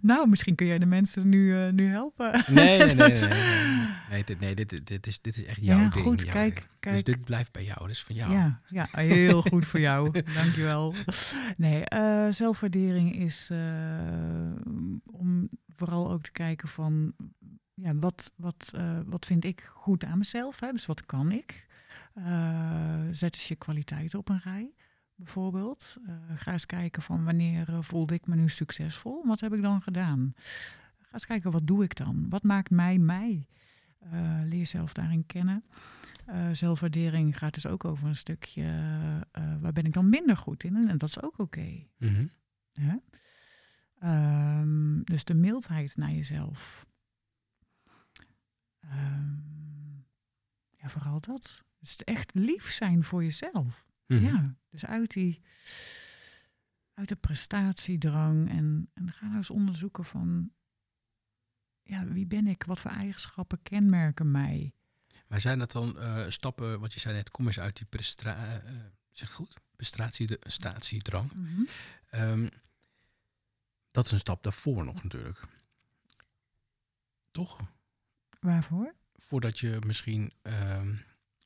nou, misschien kun jij de mensen nu, eh, nu helpen. Nee, nee, nee. nee, Dus- dit, nee dit, dit, is, dit is echt jouw Ja, ding. goed, jouw kijk, ding. kijk. Dus dit blijft bij jou, dit is van jou. Ja, ja, heel goed voor jou. Dankjewel. Nee, eh, zelfwaardering is om vooral ook te kijken van ja, wat, wat, wat vind ik goed aan mezelf? Hè? Dus wat kan ik? Eh, zet eens je kwaliteiten op een rij, bijvoorbeeld. Eh, ga eens kijken van wanneer eh, voelde ik me nu succesvol? Wat heb ik dan gedaan? Ga eens kijken, wat doe ik dan? Wat maakt mij mij? Leer jezelf daarin kennen. Zelfwaardering gaat dus ook over een stukje waar ben ik dan minder goed in en dat is ook oké. Mhm. hè? Ehm, dus de mildheid naar jezelf. Ehm, ja, vooral dat. Dus echt lief zijn voor jezelf. Mhm. Ja, dus uit die uit de prestatiedrang en, en ga nou eens onderzoeken van ja, wie ben ik? Wat voor eigenschappen kenmerken mij? Maar zijn dat dan eh, stappen, wat je zei net, kom eens uit die eh, eh, zeg het goed, prestatie, statiedrang. Ehm, dat is een stap daarvoor nog natuurlijk. Toch? Waarvoor? Voordat je misschien ehm,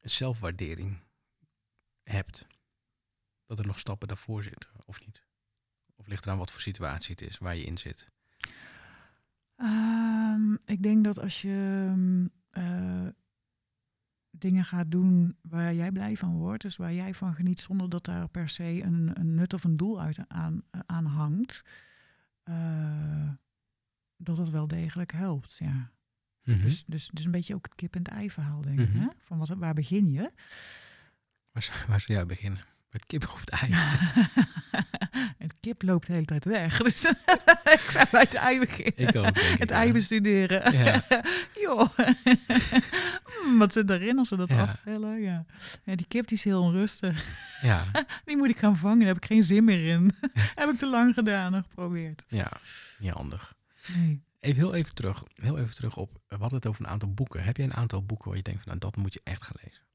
zelfwaardering hebt. Dat er nog stappen daarvoor zitten, of niet? Of ligt eraan wat voor situatie het is waar je in zit? Ehm, ik denk dat als je mm, eh, dingen gaat doen waar jij blij van wordt, dus waar jij van geniet zonder dat daar per se een, een nut of een doel uit aan, aan hangt, eh, dat het wel degelijk helpt. Ja. Mhm. Dus, dus, dus een beetje ook het kip en het ei verhaal, denk ik. Mhm. Hè? Van wat, waar begin je? waar, zou- waar zou jij beginnen? Met kip of het ei? het kip loopt de hele tijd weg. Dus ik zou bij het ei beginnen. Ik ook, ik, het ja. ei bestuderen. Ja. Joh. Hmm, wat zit erin als we dat Ja. afvellen? Ja. ja, die kip die is heel onrustig. Ja, Die moet ik gaan vangen. Daar heb ik geen zin meer in. heb ik te lang gedaan en geprobeerd. ja, niet handig. Nee. Even heel even terug, heel even terug op, we hadden het over een aantal boeken. Heb jij een aantal boeken waar je denkt van, nou, dat moet je echt gaan lezen?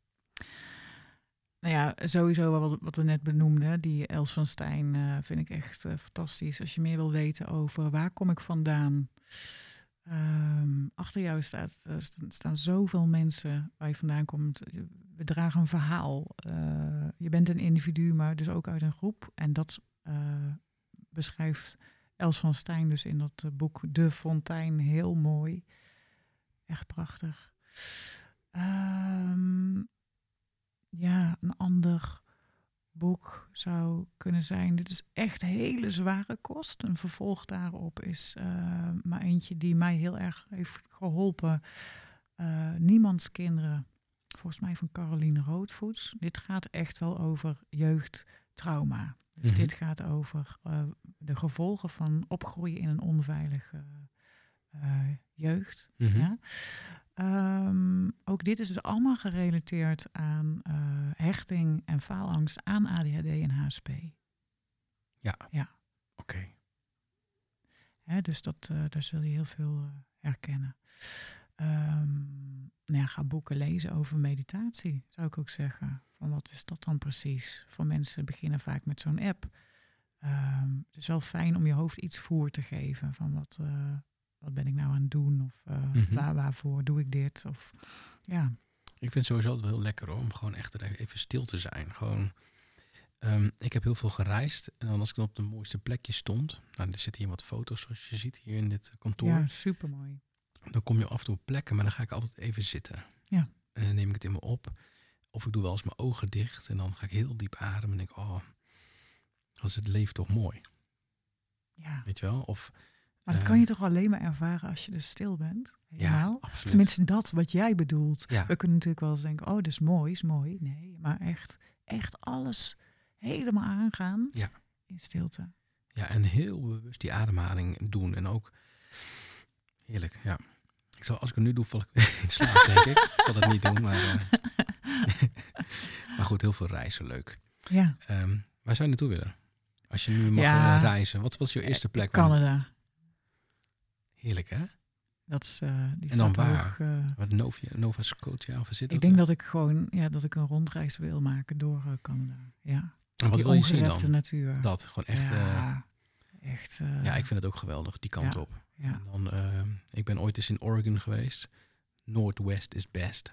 Nou ja, sowieso wat, wat we net benoemden. Die Els van Stijn eh, vind ik echt eh, fantastisch. Als je meer wil weten over waar kom ik vandaan. Ehm, achter jou staat, st- staan zoveel mensen waar je vandaan komt. We dragen een verhaal. Eh, je bent een individu, maar dus ook uit een groep. En dat beschrijft Els van Stijn dus in dat eh, boek De Fontein heel mooi. Echt prachtig. Ehm, ja, een ander boek zou kunnen zijn. Dit is echt hele zware kost. Een vervolg daarop is eh, maar eentje die mij heel erg heeft geholpen. Eh, Niemands kinderen. Volgens mij van Caroline Roodvoets. Dit gaat echt wel over jeugdtrauma. Dus Mhm. dit gaat over eh, de gevolgen van opgroeien in een onveilige eh, jeugd. Mhm. Ja. Ehm, ook dit is dus allemaal gerelateerd aan eh, hechting en faalangst aan ADHD en HSP. Oké. Hè, dus dat, daar zul je heel veel herkennen. Ehm, nou ja, ga boeken lezen over meditatie, zou ik ook zeggen. Van wat is dat dan precies? Voor mensen beginnen vaak met zo'n app. Ehm, het is wel fijn om je hoofd iets voer te geven. Van wat, eh, wat ben ik nou aan het doen? Of eh, Mhm. waar, waarvoor doe ik dit? Of ja, Ik vind het sowieso altijd wel heel lekker hoor, om gewoon echt even stil te zijn. Gewoon, ehm, ik heb heel veel gereisd en dan als ik dan op de mooiste plekje stond, nou er zitten hier wat foto's zoals je ziet hier in dit kantoor. Ja, super mooi. Dan kom je af en toe op plekken, maar dan ga ik altijd even zitten. Ja. En dan neem ik het in me op. Of ik doe wel eens mijn ogen dicht en dan ga ik heel diep ademen en denk, oh, als het leeft toch mooi, Ja. weet je wel? Of Maar dat Ehm, kan je toch alleen maar ervaren als je dus stil bent? Helemaal? ja, tenminste, dat wat jij bedoelt. ja, We kunnen natuurlijk wel eens denken, oh, dat is mooi, is mooi. Nee, maar echt, echt alles helemaal aangaan Ja. in stilte. ja, en heel bewust die ademhaling doen en ook heerlijk, ja. Ik zal, als ik het nu doe, val ik in slaap, denk ik. Ik zal dat niet doen, maar, eh, maar goed, heel veel reizen, leuk. Ja, Ehm, waar zou je naartoe willen? Als je nu mag Ja. eh, reizen, wat was je eerste plek? Canada. Heerlijk, hè? Dat is, eh, die En dan waar? eh, Wat Nova, Nova Scotia, of dit ik denk dat ik gewoon, ja, dat ik een rondreis wil maken door eh, Canada. Ja. Dus wat wil je zien dan? natuur. Dat, gewoon echt... Ja, echt. eh, ja, ik vind het ook geweldig, die kant ja. op. ja. En dan, ehm, ik ben ooit eens in Oregon geweest. Northwest is best.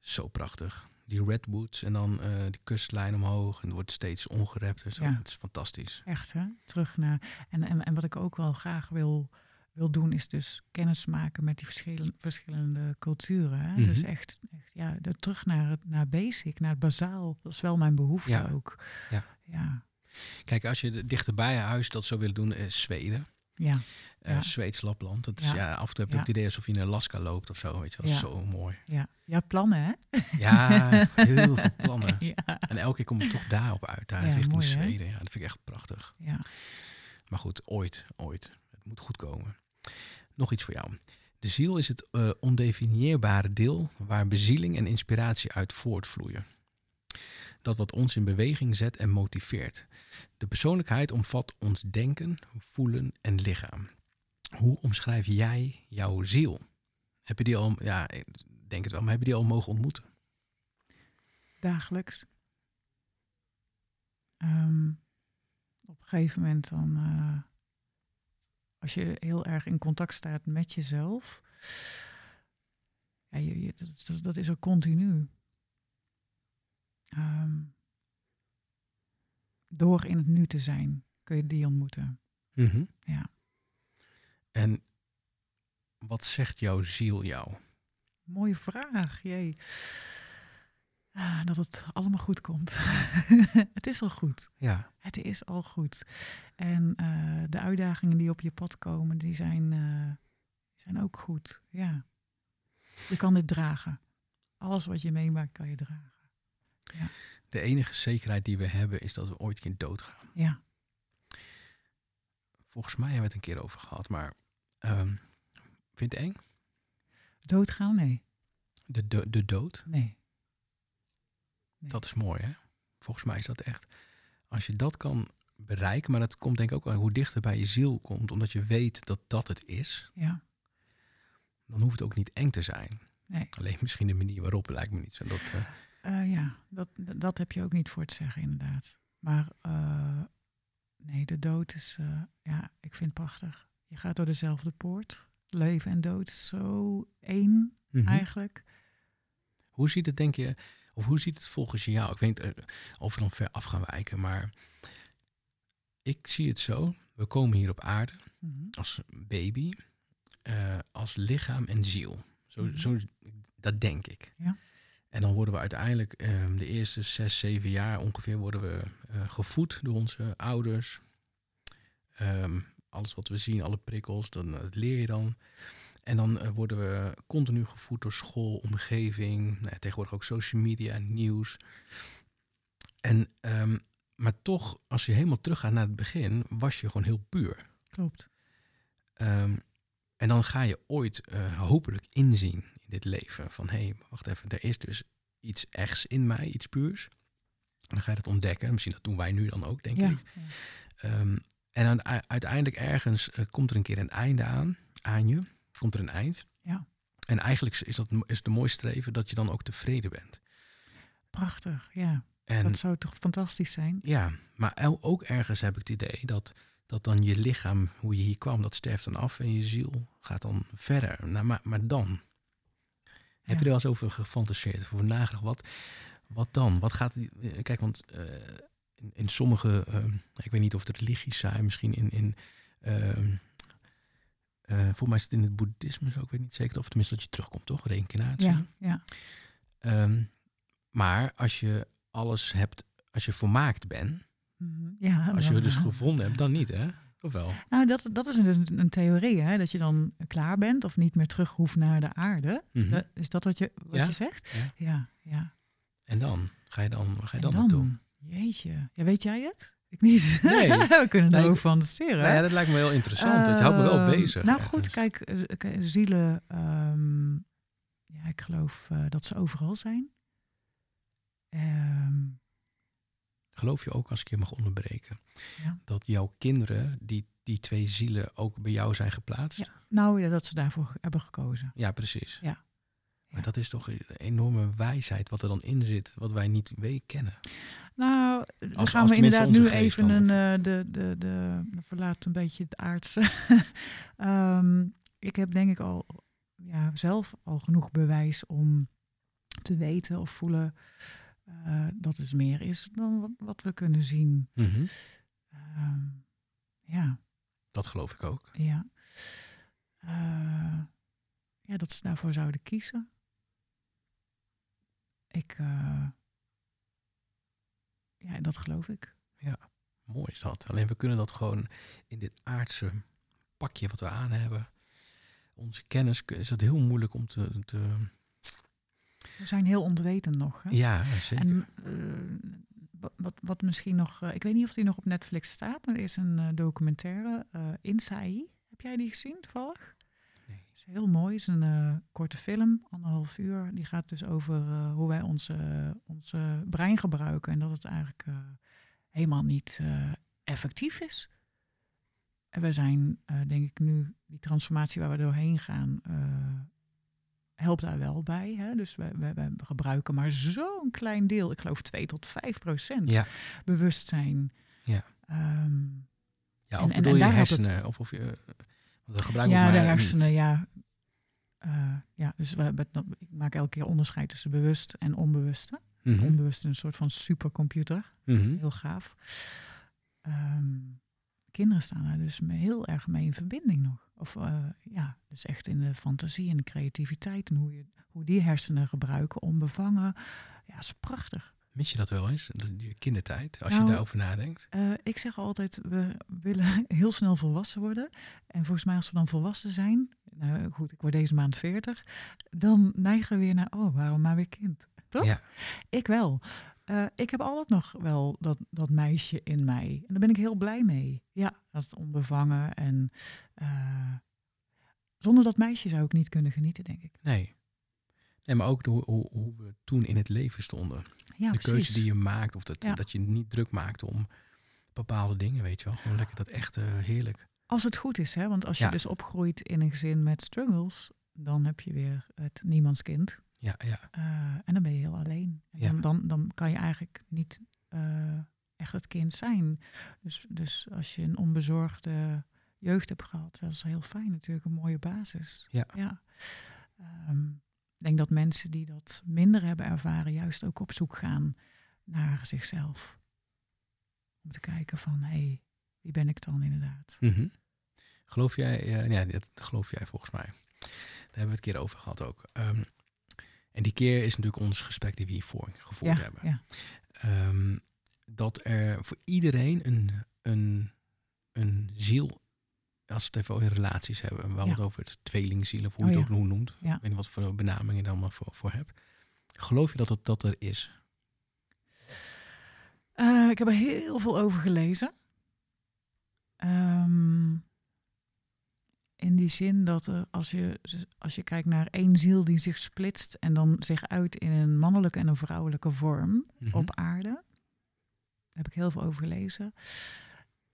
Zo prachtig. Die redwoods en dan eh, die kustlijn omhoog. En het wordt steeds ongerept. Dus Ja. het is fantastisch. Echt, hè? Terug naar. En, en, en wat ik ook wel graag wil, wil doen, is dus kennis maken met die verschillen, verschillende culturen. Hè? Mhm. Dus echt, echt ja, de, terug naar het naar basic, naar het bazaal. Dat is wel mijn behoefte Ja. ook. Ja. Ja. Kijk, als je dichterbij huis dat zou willen doen, is Zweden. Ja. Eh, Ja. Zweeds Lapland. Dat is, Ja. ja. af en toe heb Ja. het idee alsof je in Alaska loopt of zo. Weet je, wel. Ja. zo mooi. Ja. ja, plannen, hè? Ja, heel veel plannen. En elke keer kom ik toch daarop uit, daar richting mooi, hè? Zweden. Ja, dat vind ik echt prachtig. ja. Maar goed, ooit, ooit. Het moet goed komen. Nog iets voor jou. De ziel is het eh, ondefinieerbare deel waar bezieling en inspiratie uit voortvloeien. Dat wat ons in beweging zet en motiveert. De persoonlijkheid omvat ons denken, voelen en lichaam. Hoe omschrijf jij jouw ziel? Heb je die al, ja, denk het wel, maar heb je die al mogen ontmoeten? Dagelijks. Ehm, op een gegeven moment dan, eh, als je heel erg in contact staat met jezelf, ja, je, je- dat, dat- is ook continu. Ehm, door in het nu te zijn, kun je die ontmoeten. Ja. En wat zegt jouw ziel jou? Mooie vraag, jee. Ah, dat het allemaal goed komt. het is al goed. Ja, Het is al goed. En eh, de uitdagingen die op je pad komen, die zijn, eh, zijn ook goed. Ja. Je kan dit dragen. Alles wat je meemaakt, kan je dragen. De enige zekerheid die we hebben is dat we ooit een keer doodgaan. Ja. Volgens mij hebben we het een keer over gehad, maar ehm vind je het eng? Doodgaan? Nee. De, do- de dood, Nee. Nee. dat is mooi hè? Volgens mij is dat echt, als je dat kan bereiken, maar dat komt denk ik ook wel hoe dichter bij je ziel komt, omdat je weet dat dat het is, Ja. dan hoeft het ook niet eng te zijn. Nee. Alleen misschien de manier waarop lijkt me niet zo. Dat, eh, Eh, ja, dat, dat heb je ook niet voor te zeggen, inderdaad. Maar eh, nee, de dood is, eh, ja, ik vind het prachtig. Je gaat door dezelfde poort. Leven en dood zo één mhm. eigenlijk. Hoe ziet het, denk je, of hoe ziet het volgens jou? Ik weet niet of we dan ver af gaan wijken, maar ik zie het zo. We komen hier op aarde Mhm. als baby, als lichaam en ziel. Zo, Mhm. zo, dat denk ik. Ja. En dan worden we uiteindelijk ehm, de eerste zes, zeven jaar ongeveer worden we eh, gevoed door onze ouders. Ehm, alles wat we zien, alle prikkels, dan, dat leer je dan. En dan eh, worden we continu gevoed door school, omgeving, nou tegenwoordig ook social media, nieuws. En, ehm, maar toch, als je helemaal teruggaat naar het begin, was je gewoon heel puur. Klopt. En dan ga je ooit eh, hopelijk inzien in dit leven van hé, hey, wacht even, er is dus iets echts in mij, iets puurs. En dan ga je dat ontdekken. Misschien dat doen wij nu dan ook, denk ja. ik. Ehm, en dan uiteindelijk ergens eh, komt er een keer een einde aan, aan je. Komt er een eind. Ja. En eigenlijk is dat is de mooiste streven dat je dan ook tevreden bent. Prachtig, ja. En dat zou toch fantastisch zijn? ja, maar ook ergens heb ik het idee dat, dat dan je lichaam, hoe je hier kwam, dat sterft dan af en je ziel gaat dan verder. Nou, maar, maar dan? Heb je er wel eens over gefantaseerd, over nagedacht? Wat, wat dan? Wat gaat eh, Kijk, want eh, in, in sommige... eh, ik weet niet of het religies zijn, misschien in... in ehm, eh, volgens mij is het in het boeddhisme zo, ik weet niet zeker. Of tenminste dat je terugkomt, toch? Reïncarnatie. Ja, ja. Ehm, maar als je alles hebt, als je volmaakt bent, Mhm. ja als je het dus gevonden hebt, dan niet, hè? Of wel? Nou, dat, dat is een, een theorie, hè? dat je dan klaar bent of niet meer terug hoeft naar de aarde. Mhm. Dat- is dat wat je, wat Ja. je zegt? Ja. Ja, ja. En dan? Ga je dan, ga je En dan, naartoe? Jeetje. Ja, weet jij het? Ik niet. Nee. We kunnen erover ik- fantaseren. Nou ja, dat lijkt me heel interessant. je houdt me wel Ehm, bezig. Nou goed, kijk, eh, k- zielen, ehm, ja, ik geloof eh, dat ze overal zijn. Ehm, Geloof je ook, als ik je mag onderbreken, Ja. dat jouw kinderen, die, die twee zielen, ook bij jou zijn geplaatst? Ja. nou ja, dat ze daarvoor hebben gekozen. Ja, precies. Ja. Maar dat is toch een enorme wijsheid wat er dan in zit, wat wij niet weten kennen. Nou, dan Als- gaan als we inderdaad nu even dan, een, eh, de, de, de, de verlaat een beetje het aardse. Ehm, ik heb denk ik al ja, zelf al genoeg bewijs om te weten of voelen eh, dat het meer is dan wat, wat we kunnen zien. Mhm. Ehm, ja, Dat geloof ik ook. ja. Eh, ja, dat ze daarvoor zouden kiezen. Ik, eh, ja, dat geloof ik. Mooi is dat. Alleen we kunnen dat gewoon in dit aardse pakje wat we aan hebben, onze kennis, is dat heel moeilijk om te... te We zijn heel onwetend nog. Hè? ja, zeker. En eh, wat, wat, misschien nog, eh, ik weet niet of die nog op Netflix staat, maar er is een eh, documentaire, Insai. Heb jij die gezien toevallig? Nee. is heel mooi. Het is een korte film, anderhalf uur. Die gaat dus over hoe wij onze, onze brein gebruiken en dat het eigenlijk helemaal niet effectief is. En we zijn, denk ik, nu die transformatie waar we doorheen gaan, helpt daar wel bij. Hè? Dus we, we, we gebruiken maar zo'n klein deel, ik geloof 2 tot 5 procent Ja, bewustzijn. Ja. Ehm, ja of en- bedoel en je het- hersenen? Of, of je, want we gebruiken ja, ook de maar, hersenen, ja. Eh, ja, dus we hebben, het- ik maak elke keer onderscheid tussen bewust en onbewuste. Mhm, Onbewust een soort van supercomputer. mhm. Heel gaaf. Ehm, kinderen staan daar dus heel erg mee in verbinding nog. Of eh, ja, dus echt in de fantasie en de creativiteit. En hoe, je, hoe die hersenen gebruiken om bevangen. Ja, is prachtig. Mis je dat wel eens, je kindertijd, als je Nou, daarover nadenkt? Eh, ik zeg altijd, we willen heel snel volwassen worden. En volgens mij als we dan volwassen zijn, nou goed, ik word deze maand 40, dan neigen we weer naar, oh, waarom maar weer kind? Toch? Ja. Ik wel. Eh, ik heb altijd nog wel dat, dat meisje in mij. En daar ben ik heel blij mee. Ja, dat onbevangen. En eh, zonder dat meisje zou ik niet kunnen genieten, denk ik. Nee. Nee, maar ook hoe, hoe, hoe we toen in het leven stonden. Ja, de precies. keuze die je maakt, of dat, Ja. dat je niet druk maakt om bepaalde dingen, weet je wel. Gewoon lekker dat echte heerlijk. Als het goed is, hè? want als je Ja. dus opgroeit in een gezin met struggles, dan heb je weer het niemandskind. Ja, ja. Eh, en dan ben je heel alleen. En Ja. dan, dan, kan je eigenlijk niet eh, echt het kind zijn. Dus, dus als je een onbezorgde jeugd hebt gehad, dat is heel fijn natuurlijk, een mooie basis. Ja. ja. Ehm, ik denk dat mensen die dat minder hebben ervaren, juist ook op zoek gaan naar zichzelf. Om te kijken van, hé, hey, wie ben ik dan inderdaad? Mhm. Geloof jij, eh, ja, dat geloof jij volgens mij. Daar hebben we het een keer over gehad ook. Ehm, en die keer is natuurlijk ons gesprek die we hiervoor gevoerd ja, hebben. ja, Ehm, dat er voor iedereen een, een, een ziel, als we het even over relaties hebben, we hadden Ja. het over het tweelingziel, of hoe Oh je het ook noemt. Ik weet niet wat voor benaming je daar allemaal voor, voor hebt. Geloof je dat het dat er is? Eh, ik heb er heel veel over gelezen. Ehm, in die zin dat er, als je, als je kijkt naar één ziel die zich splitst en dan zich uit in een mannelijke en een vrouwelijke vorm Mhm. op aarde. Daar heb ik heel veel over gelezen.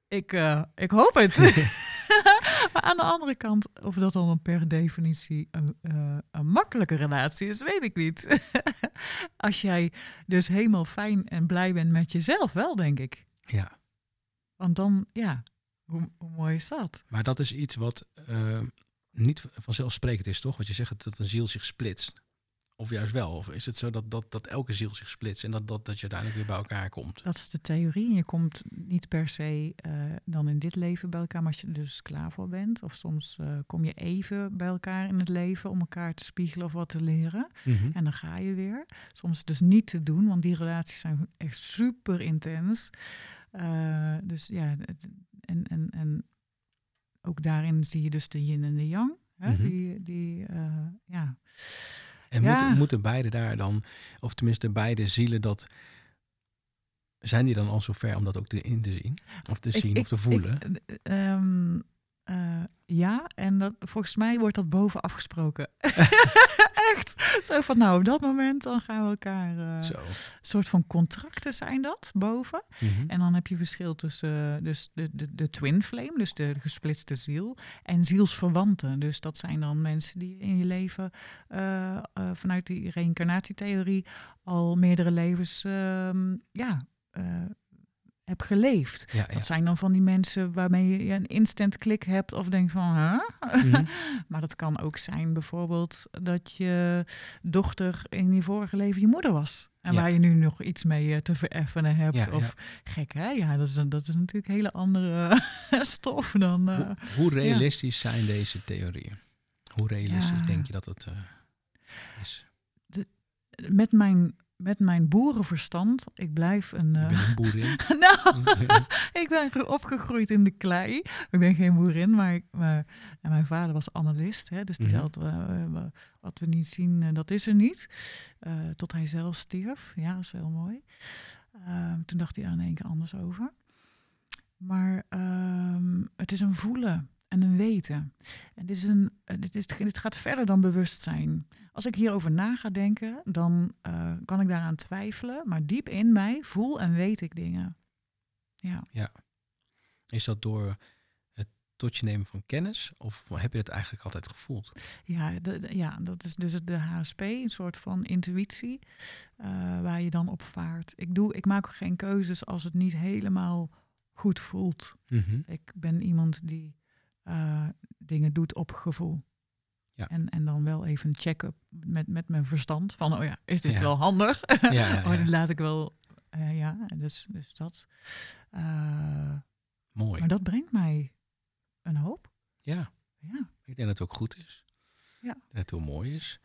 Ik, eh, ik hoop het. maar aan de andere kant, of dat dan per definitie een, eh, een makkelijke relatie is, weet ik niet. Als jij dus helemaal fijn en blij bent met jezelf, wel, denk ik. Ja, Want dan, ja, hoe, hoe mooi is dat? maar dat is iets wat eh, niet vanzelfsprekend is, toch? Want je zegt dat een ziel zich splitst. Of juist wel? Of is het zo dat, dat, dat elke ziel zich splitst en dat, dat, dat je uiteindelijk weer bij elkaar komt? Dat is de theorie. Je komt niet per se uh, dan in dit leven bij elkaar, maar als je er dus klaar voor bent. Of soms uh, kom je even bij elkaar in het leven om elkaar te spiegelen of wat te leren. Mm -hmm. En dan ga je weer. Soms dus niet te doen, want die relaties zijn echt super intens. Uh, dus ja, en, en, en ook daarin zie je dus de yin en de yang. Hè? Mm -hmm. Die, die ja. En ja. moeten, moeten beide daar dan, of tenminste beide zielen, dat zijn die dan al zover om dat ook te in te zien? Of te zien ik, of te voelen? Ik, um, uh, ja, en dat, volgens mij wordt dat boven afgesproken. Echt. Zo van, nou, op dat moment dan gaan we elkaar... Uh, Zo. soort van contracten zijn dat, boven. Mm -hmm. En dan heb je verschil tussen uh, dus de, de, de twin flame, dus de gesplitste ziel, en zielsverwanten. Dus dat zijn dan mensen die in je leven vanuit die reïncarnatietheorie al meerdere levens, ja heb geleefd. Ja, ja. Dat zijn dan van die mensen waarmee je een instant klik hebt of denkt van, huh? Mm -hmm. maar dat kan ook zijn bijvoorbeeld dat je dochter in je vorige leven je moeder was. En ja. waar je nu nog iets mee te vereffenen hebt. Of gek, hè? Ja, dat is, dat is natuurlijk hele andere stof dan... Uh, hoe, hoe, realistisch zijn deze theorieën? Hoe realistisch denk je dat het uh, is? De, met mijn met mijn boerenverstand, ik blijf een... Uh... ben een boerin. nou, ik ben opgegroeid in de klei. Ik ben geen boerin, maar, ik, maar en mijn vader was analist. Hè, dus die -hmm. zei altijd, uh, wat we niet zien, uh, dat is er niet. tot hij zelf stierf. Ja, dat is heel mooi. Ehm, toen dacht hij daar in één keer anders over. Maar ehm, het is een voelen en een weten. En dit, is een, dit, is, dit gaat verder dan bewustzijn. Als ik hierover na ga denken, dan uh, kan ik daaraan twijfelen. Maar diep in mij voel en weet ik dingen. Ja. ja. Is dat door het tot je nemen van kennis? Of heb je het eigenlijk altijd gevoeld? Ja, de, de, ja dat is dus de HSP, een soort van intuïtie. Uh, waar je dan op vaart. Ik, doe, ik maak geen keuzes als het niet helemaal goed voelt. Mm -hmm. Ik ben iemand die uh, dingen doet op gevoel. Ja. En, en dan wel even checken met, met mijn verstand. Van, oh ja, is dit Ja. wel handig? Ja, oh, laat ik wel... eh, ja, dus, dus dat. Eh, Mooi. maar dat brengt mij een hoop. Ja, Ja. ik denk dat het ook goed is. Ja. Dat het heel mooi is.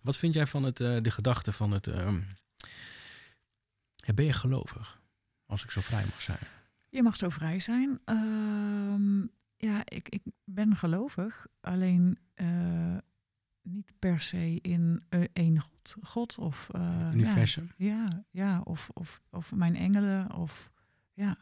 Wat vind jij van het, eh, de gedachte van het... ja, ben je gelovig? Als ik zo vrij mag zijn. Je mag zo vrij zijn. Ehm, ja, ik, ik ben gelovig. Alleen eh, niet per se in eh, één God. God of... Het universum. Ja, ja, ja of, of, of mijn engelen. Of ja,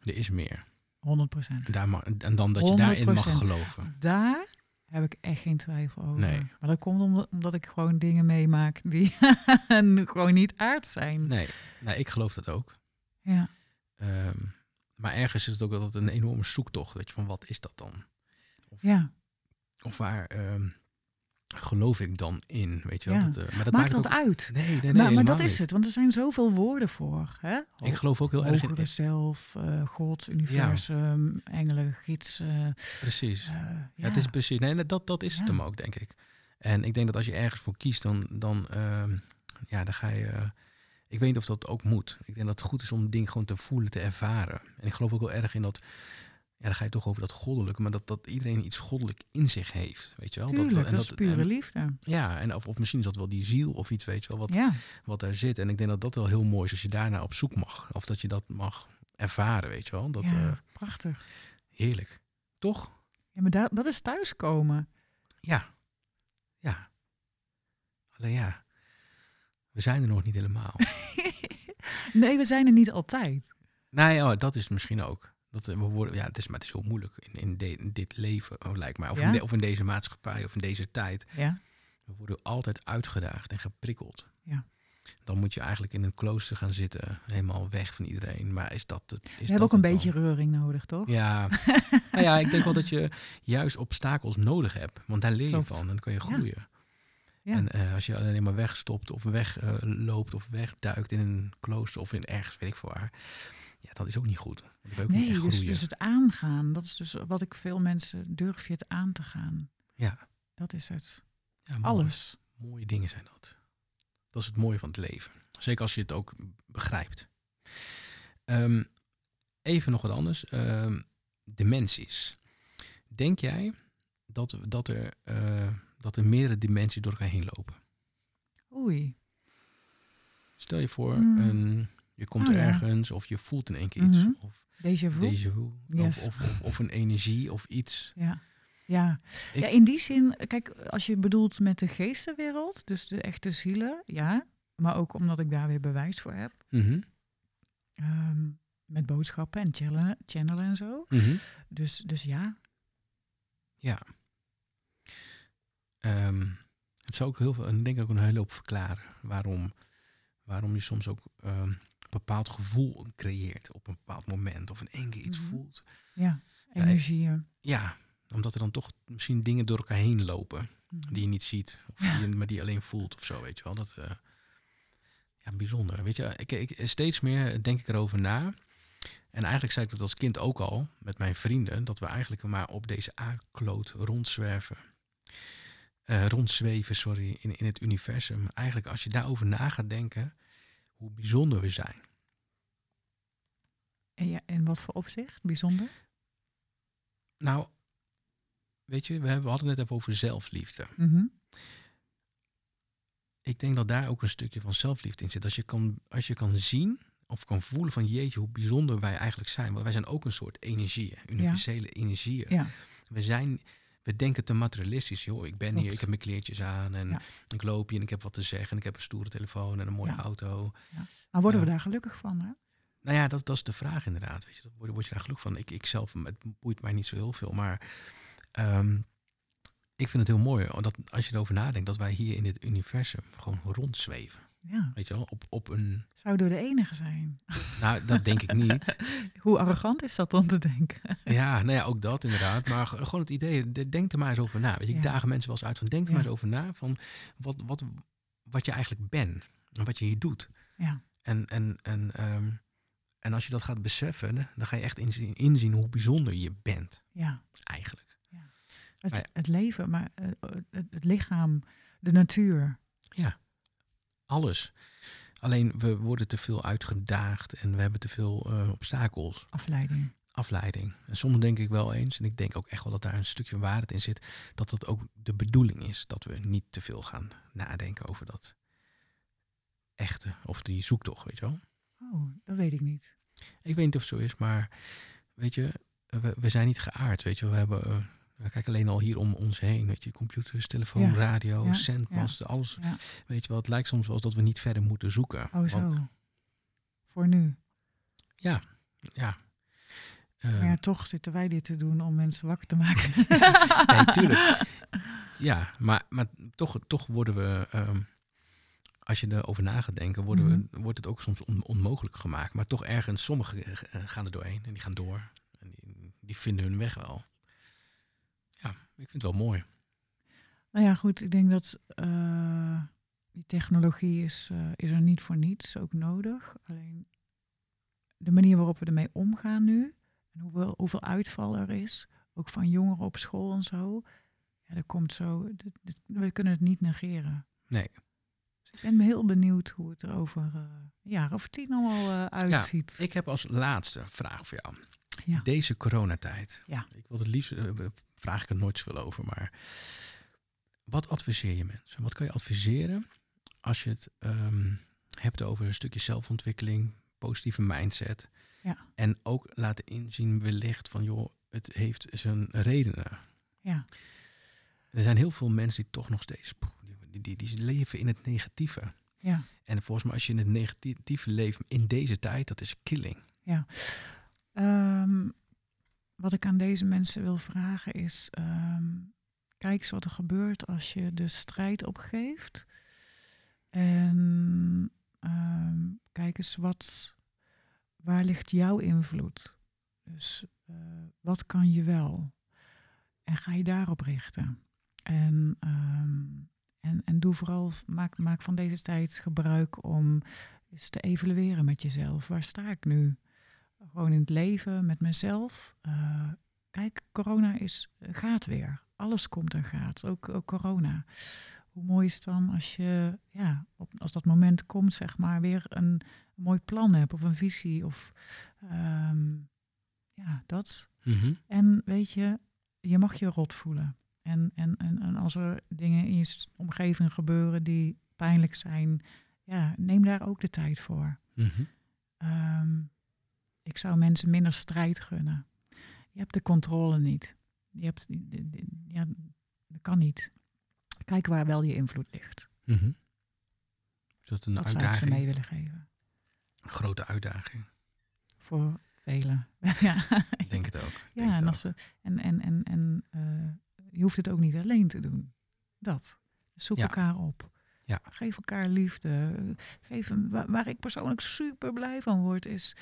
Er is meer. 100 procent. Daar mag, en dan dat je daarin mag 100%. geloven. Daar heb ik echt geen twijfel over. Nee. Maar dat komt omdat, omdat ik gewoon dingen meemaak die gewoon niet aard zijn. Nee, nee, ik geloof dat ook. Ja. Ehm, maar ergens is het ook altijd een enorme zoektocht. Weet je, van wat is dat dan? ja. Of waar ehm, geloof ik dan in? Weet je wel? Ja. Dat, eh, maar dat Maakt maakt dat ook... uit? Nee, nee, nee. maar, maar dat is het, want er zijn zoveel woorden voor. Hè? Ik geloof ook heel erg in... Zelf, eh, God, universum, engelen, gidsen. Precies. eh, Ja, het is precies. Nee, dat, dat is het hem ook, denk ik. En ik denk dat als je ergens voor kiest, dan, dan, ehm, ja, dan ga je. Ik weet niet of dat ook moet. Ik denk dat het goed is om een ding gewoon te voelen, te ervaren. En ik geloof ook wel erg in dat. Ja, dan ga je toch over dat goddelijke, maar dat, dat iedereen iets goddelijk in zich heeft. Weet je wel? Tuurlijk, dat, en is pure en- liefde. Ja, en of, of misschien is dat wel die ziel of iets, weet je wel, wat, Ja, wat daar zit. En ik denk dat dat wel heel mooi is als je daarna op zoek mag. Of dat je dat mag ervaren, weet je wel. Dat, ja eh, prachtig. heerlijk. Toch? Ja, maar daar, dat is thuiskomen. Ja. Ja. Alleen ja, we zijn er nog niet helemaal. nee, we zijn er niet altijd. nee, oh, dat is misschien ook. Dat eh, we worden, ja, het is, maar het is heel moeilijk in, in, de- in dit leven, oh, lijkt mij. Of, Ja? in de- of in deze maatschappij, of in deze tijd. Ja, We worden altijd uitgedaagd en geprikkeld. Ja. Dan moet je eigenlijk in een klooster gaan zitten, helemaal weg van iedereen. Maar is dat het? Is we hebben ook een beetje dan? reuring nodig, toch? Ja. nou ja, ik denk wel dat je juist obstakels nodig hebt. Want daar leer je Klopt. van en dan kun je groeien. Ja. En eh, als je alleen maar wegstopt of wegloopt loopt of wegduikt in een klooster of in ergens, weet ik veel waar. Ja, dat is ook niet goed. Ook niet Nee, echt dus, dus het aangaan, dat is dus wat ik veel mensen durf je het aan te gaan. Ja. Dat is het. ja mooi. Alles. Mooie dingen zijn dat. Dat is het mooie van het leven. Zeker als je het ook begrijpt. Ehm, even nog wat anders. Ehm, dimensies. Denk jij dat, dat, er, uh, dat er meerdere dimensies door elkaar heen lopen? Oei. Stel je voor, Mm. een, je komt Oh, ja. ergens of je voelt in één keer iets. Of Déjà vu? déjà vu. Yes. Of, of, of, of een energie of iets. Ja. Ja. Ik- ja, in die zin, kijk, als je bedoelt met de geestenwereld, dus de echte zielen, ja. Maar ook omdat ik daar weer bewijs voor heb. Mhm. ehm, met boodschappen en channelen, channelen en zo. Mhm. Dus, dus ja. Ja. Ehm, het zou ook heel veel, en denk ik ook een hele hoop verklaren waarom, waarom je soms ook ehm, een bepaald gevoel creëert op een bepaald moment of in één keer iets Mhm. voelt. Ja, Ja, energieën. Ja, omdat er dan toch misschien dingen door elkaar heen lopen Mhm. die je niet ziet, of die je, maar die je alleen voelt of zo, weet je wel. Dat, eh, ja, bijzonder. Weet je, ik, ik, steeds meer denk ik erover na. En eigenlijk zei ik dat als kind ook al met mijn vrienden, dat we eigenlijk maar op deze aardkloot rondzwerven. Eh, rondzweven, sorry, in, in het universum. Eigenlijk als je daarover na gaat denken, hoe bijzonder we zijn. En ja, in wat voor opzicht? Bijzonder? Nou, weet je, we, hebben, we hadden het net even over zelfliefde. Mhm. ik denk dat daar ook een stukje van zelfliefde in zit. Als je kan, als je kan zien of kan voelen van jeetje, hoe bijzonder wij eigenlijk zijn. Want wij zijn ook een soort energieën, universele energieën. Ja, We zijn, we denken te materialistisch. Joh, ik ben Klopt. hier, ik heb mijn kleertjes aan en Ja. ik loop hier en ik heb wat te zeggen. En ik heb een stoere telefoon en een mooie Ja. auto. maar worden Ja. we daar gelukkig van? Hè? Nou ja, dat, dat is de vraag inderdaad. Weet je, dat word, word je daar gelukkig van? Ik, ik zelf, het boeit mij niet zo heel veel. Maar ehm, ik vind het heel mooi dat als je erover nadenkt, dat wij hier in dit universum gewoon rondzweven. Ja. Weet je wel, op, op een. Zouden we de enige zijn? Nou, dat denk ik niet. Hoe arrogant is dat dan te denken? Ja, nou ja, ook dat inderdaad. Maar gewoon het idee, de- denk er maar eens over na. Weet je, ik Ja. dagen mensen wel eens uit van denk er Ja. maar eens over na van wat, wat, wat je eigenlijk bent en wat je hier doet. Ja. En, en, en, ehm, en als je dat gaat beseffen, dan ga je echt inzien, inzien hoe bijzonder je bent Ja. eigenlijk. Het, ja. het leven, maar eh, het, het lichaam, de natuur. Ja, alles. Alleen we worden te veel uitgedaagd en we hebben te veel eh, obstakels. Afleiding. afleiding. En soms denk ik wel eens, en ik denk ook echt wel dat daar een stukje waarheid in zit, dat dat ook de bedoeling is. Dat we niet te veel gaan nadenken over dat echte, of die zoektocht, weet je wel. Oh, dat weet ik niet. Ik weet niet of het zo is, maar weet je, we, we zijn niet geaard, weet je wel. We hebben, eh, we kijken alleen al hier om ons heen, weet je, computers, telefoon, Ja, radio, ja, alles. Ja. Weet je wel, het lijkt soms wel als dat we niet verder moeten zoeken. Oh, zo. Want, Voor nu. ja. Eh, Maar ja, toch zitten wij dit te doen om mensen wakker te maken. Nee, tuurlijk. Ja, maar, maar toch, toch worden we, ehm, als je erover na gaat denken, worden Mhm. we, wordt het ook soms on- onmogelijk gemaakt. Maar toch ergens, sommigen eh, gaan er doorheen en die gaan door. En die, die vinden hun weg wel. Ja, ik vind het wel mooi. Nou ja, goed. Ik denk dat eh, die technologie is, eh, is er niet voor niets, ook nodig. Alleen de manier waarop we ermee omgaan nu, en hoeveel, hoeveel uitval er is, ook van jongeren op school en zo. Ja, dat komt zo. we kunnen het niet negeren. Nee. Dus ik ben heel benieuwd hoe het er over een jaar of tien allemaal uitziet. Ik heb als laatste vraag voor jou. Ja. Deze coronatijd. Ja. Ik wil het liefst, vraag ik er nooit zoveel over, maar wat adviseer je mensen? Wat kan je adviseren als je het ehm, hebt over een stukje zelfontwikkeling, positieve mindset. Ja. En ook laten inzien wellicht van, joh, het heeft zijn redenen. Ja. Er zijn heel veel mensen die toch nog steeds, die, die, die leven in het negatieve. Ja. En volgens mij als je in het negatieve leeft in deze tijd, dat is killing. Ehm, wat ik aan deze mensen wil vragen is: ehm, kijk eens wat er gebeurt als je de strijd opgeeft. En ehm, kijk eens wat, waar ligt jouw invloed? Dus eh, wat kan je wel? En ga je daarop richten. En, ehm, en, en doe vooral, maak, maak van deze tijd gebruik om eens te evalueren met jezelf. Waar sta ik nu? Gewoon in het leven, met mezelf. Eh, kijk, corona is, gaat weer. Alles komt en gaat, ook, ook corona. hoe mooi is het dan als je, ja, op, als dat moment komt, zeg maar, weer een, een mooi plan hebt of een visie of ehm, ja, dat. Mhm. En weet je, je mag je rot voelen. En, en, en, en als er dingen in je omgeving gebeuren die pijnlijk zijn, ja, neem daar ook de tijd voor. Ehm, ik zou mensen minder strijd gunnen. Je hebt de controle niet. Je hebt, ja, dat kan niet. Kijk waar wel je invloed ligt. Mhm. Is dat een dat zou ik ze uitdaging? mee willen geven. Een grote uitdaging. Voor velen. ja, Ik denk het ook. Ja het en, ook. als ze, en, en, en, en eh, je hoeft het ook niet alleen te doen. Dat. Zoek Ja. elkaar op. Ja. Geef elkaar liefde. Geef een, waar, waar ik persoonlijk super blij van word, is,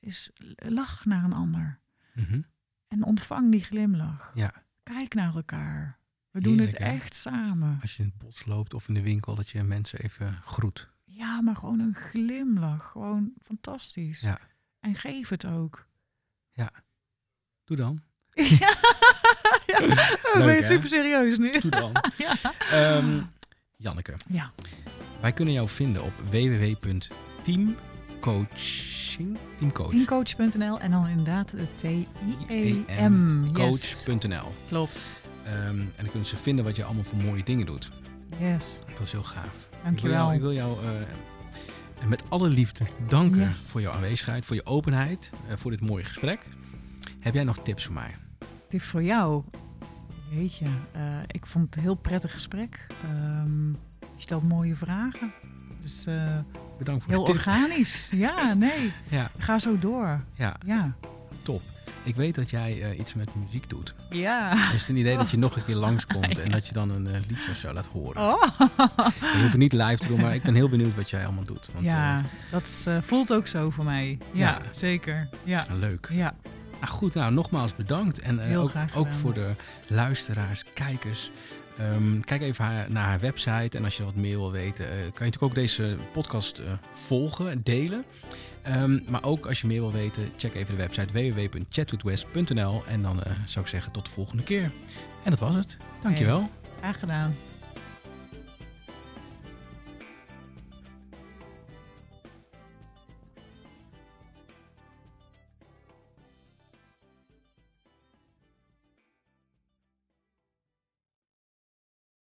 is lach naar een ander. Mhm. En ontvang die glimlach. Ja. Kijk naar elkaar. We doen het hè? echt samen. Als je in het bos loopt of in de winkel, dat je mensen even groet. Ja, maar gewoon een glimlach. Gewoon fantastisch. Ja. En geef het ook. Doe dan. ja, ja. Oh, ben super serieus nu? Doe dan. ja. Ehm, Janneke, ja. wij kunnen jou vinden op www.teamcoaching. Teamcoach. Teamcoach.nl en dan inderdaad de T-I-E-M. Yes. Coach.nl. Klopt. Ehm, en dan kunnen ze vinden wat je allemaal voor mooie dingen doet. Yes. Dat is heel gaaf. Dankjewel. Ik wil jou, ik wil jou met alle liefde danken Ja. voor jouw aanwezigheid, voor je openheid, eh, voor dit mooie gesprek. Heb jij nog tips voor mij? Tip voor jou. Weet je, eh, ik vond het een heel prettig gesprek. Ehm, je stelt mooie vragen. Dus eh, Bedankt voor heel de tip. organisch. Ja, nee. Ja, Ga zo door. ja, Ja. top. Ik weet dat jij eh, iets met muziek doet. Ja. Is het een idee dat je Wat? nog een keer langskomt en dat je dan een eh, liedje of zo laat horen? Oh. Je hoeft het niet live te doen, maar ik ben heel benieuwd wat jij allemaal doet. Want, ja, dat is, eh, voelt ook zo voor mij. Ja, Ja. zeker. Ja. eh, leuk. Ja. Nou goed, nou nogmaals bedankt. En eh, Heel ook, graag ook voor de luisteraars, kijkers. Ehm, kijk even naar haar website. En als je wat meer wil weten, eh, kan je natuurlijk ook deze podcast eh, volgen en delen. Ehm, maar ook als je meer wil weten, check even de website www.chatwithwest.nl. En dan eh, zou ik zeggen tot de volgende keer. En dat was het. Dankjewel. Graag gedaan.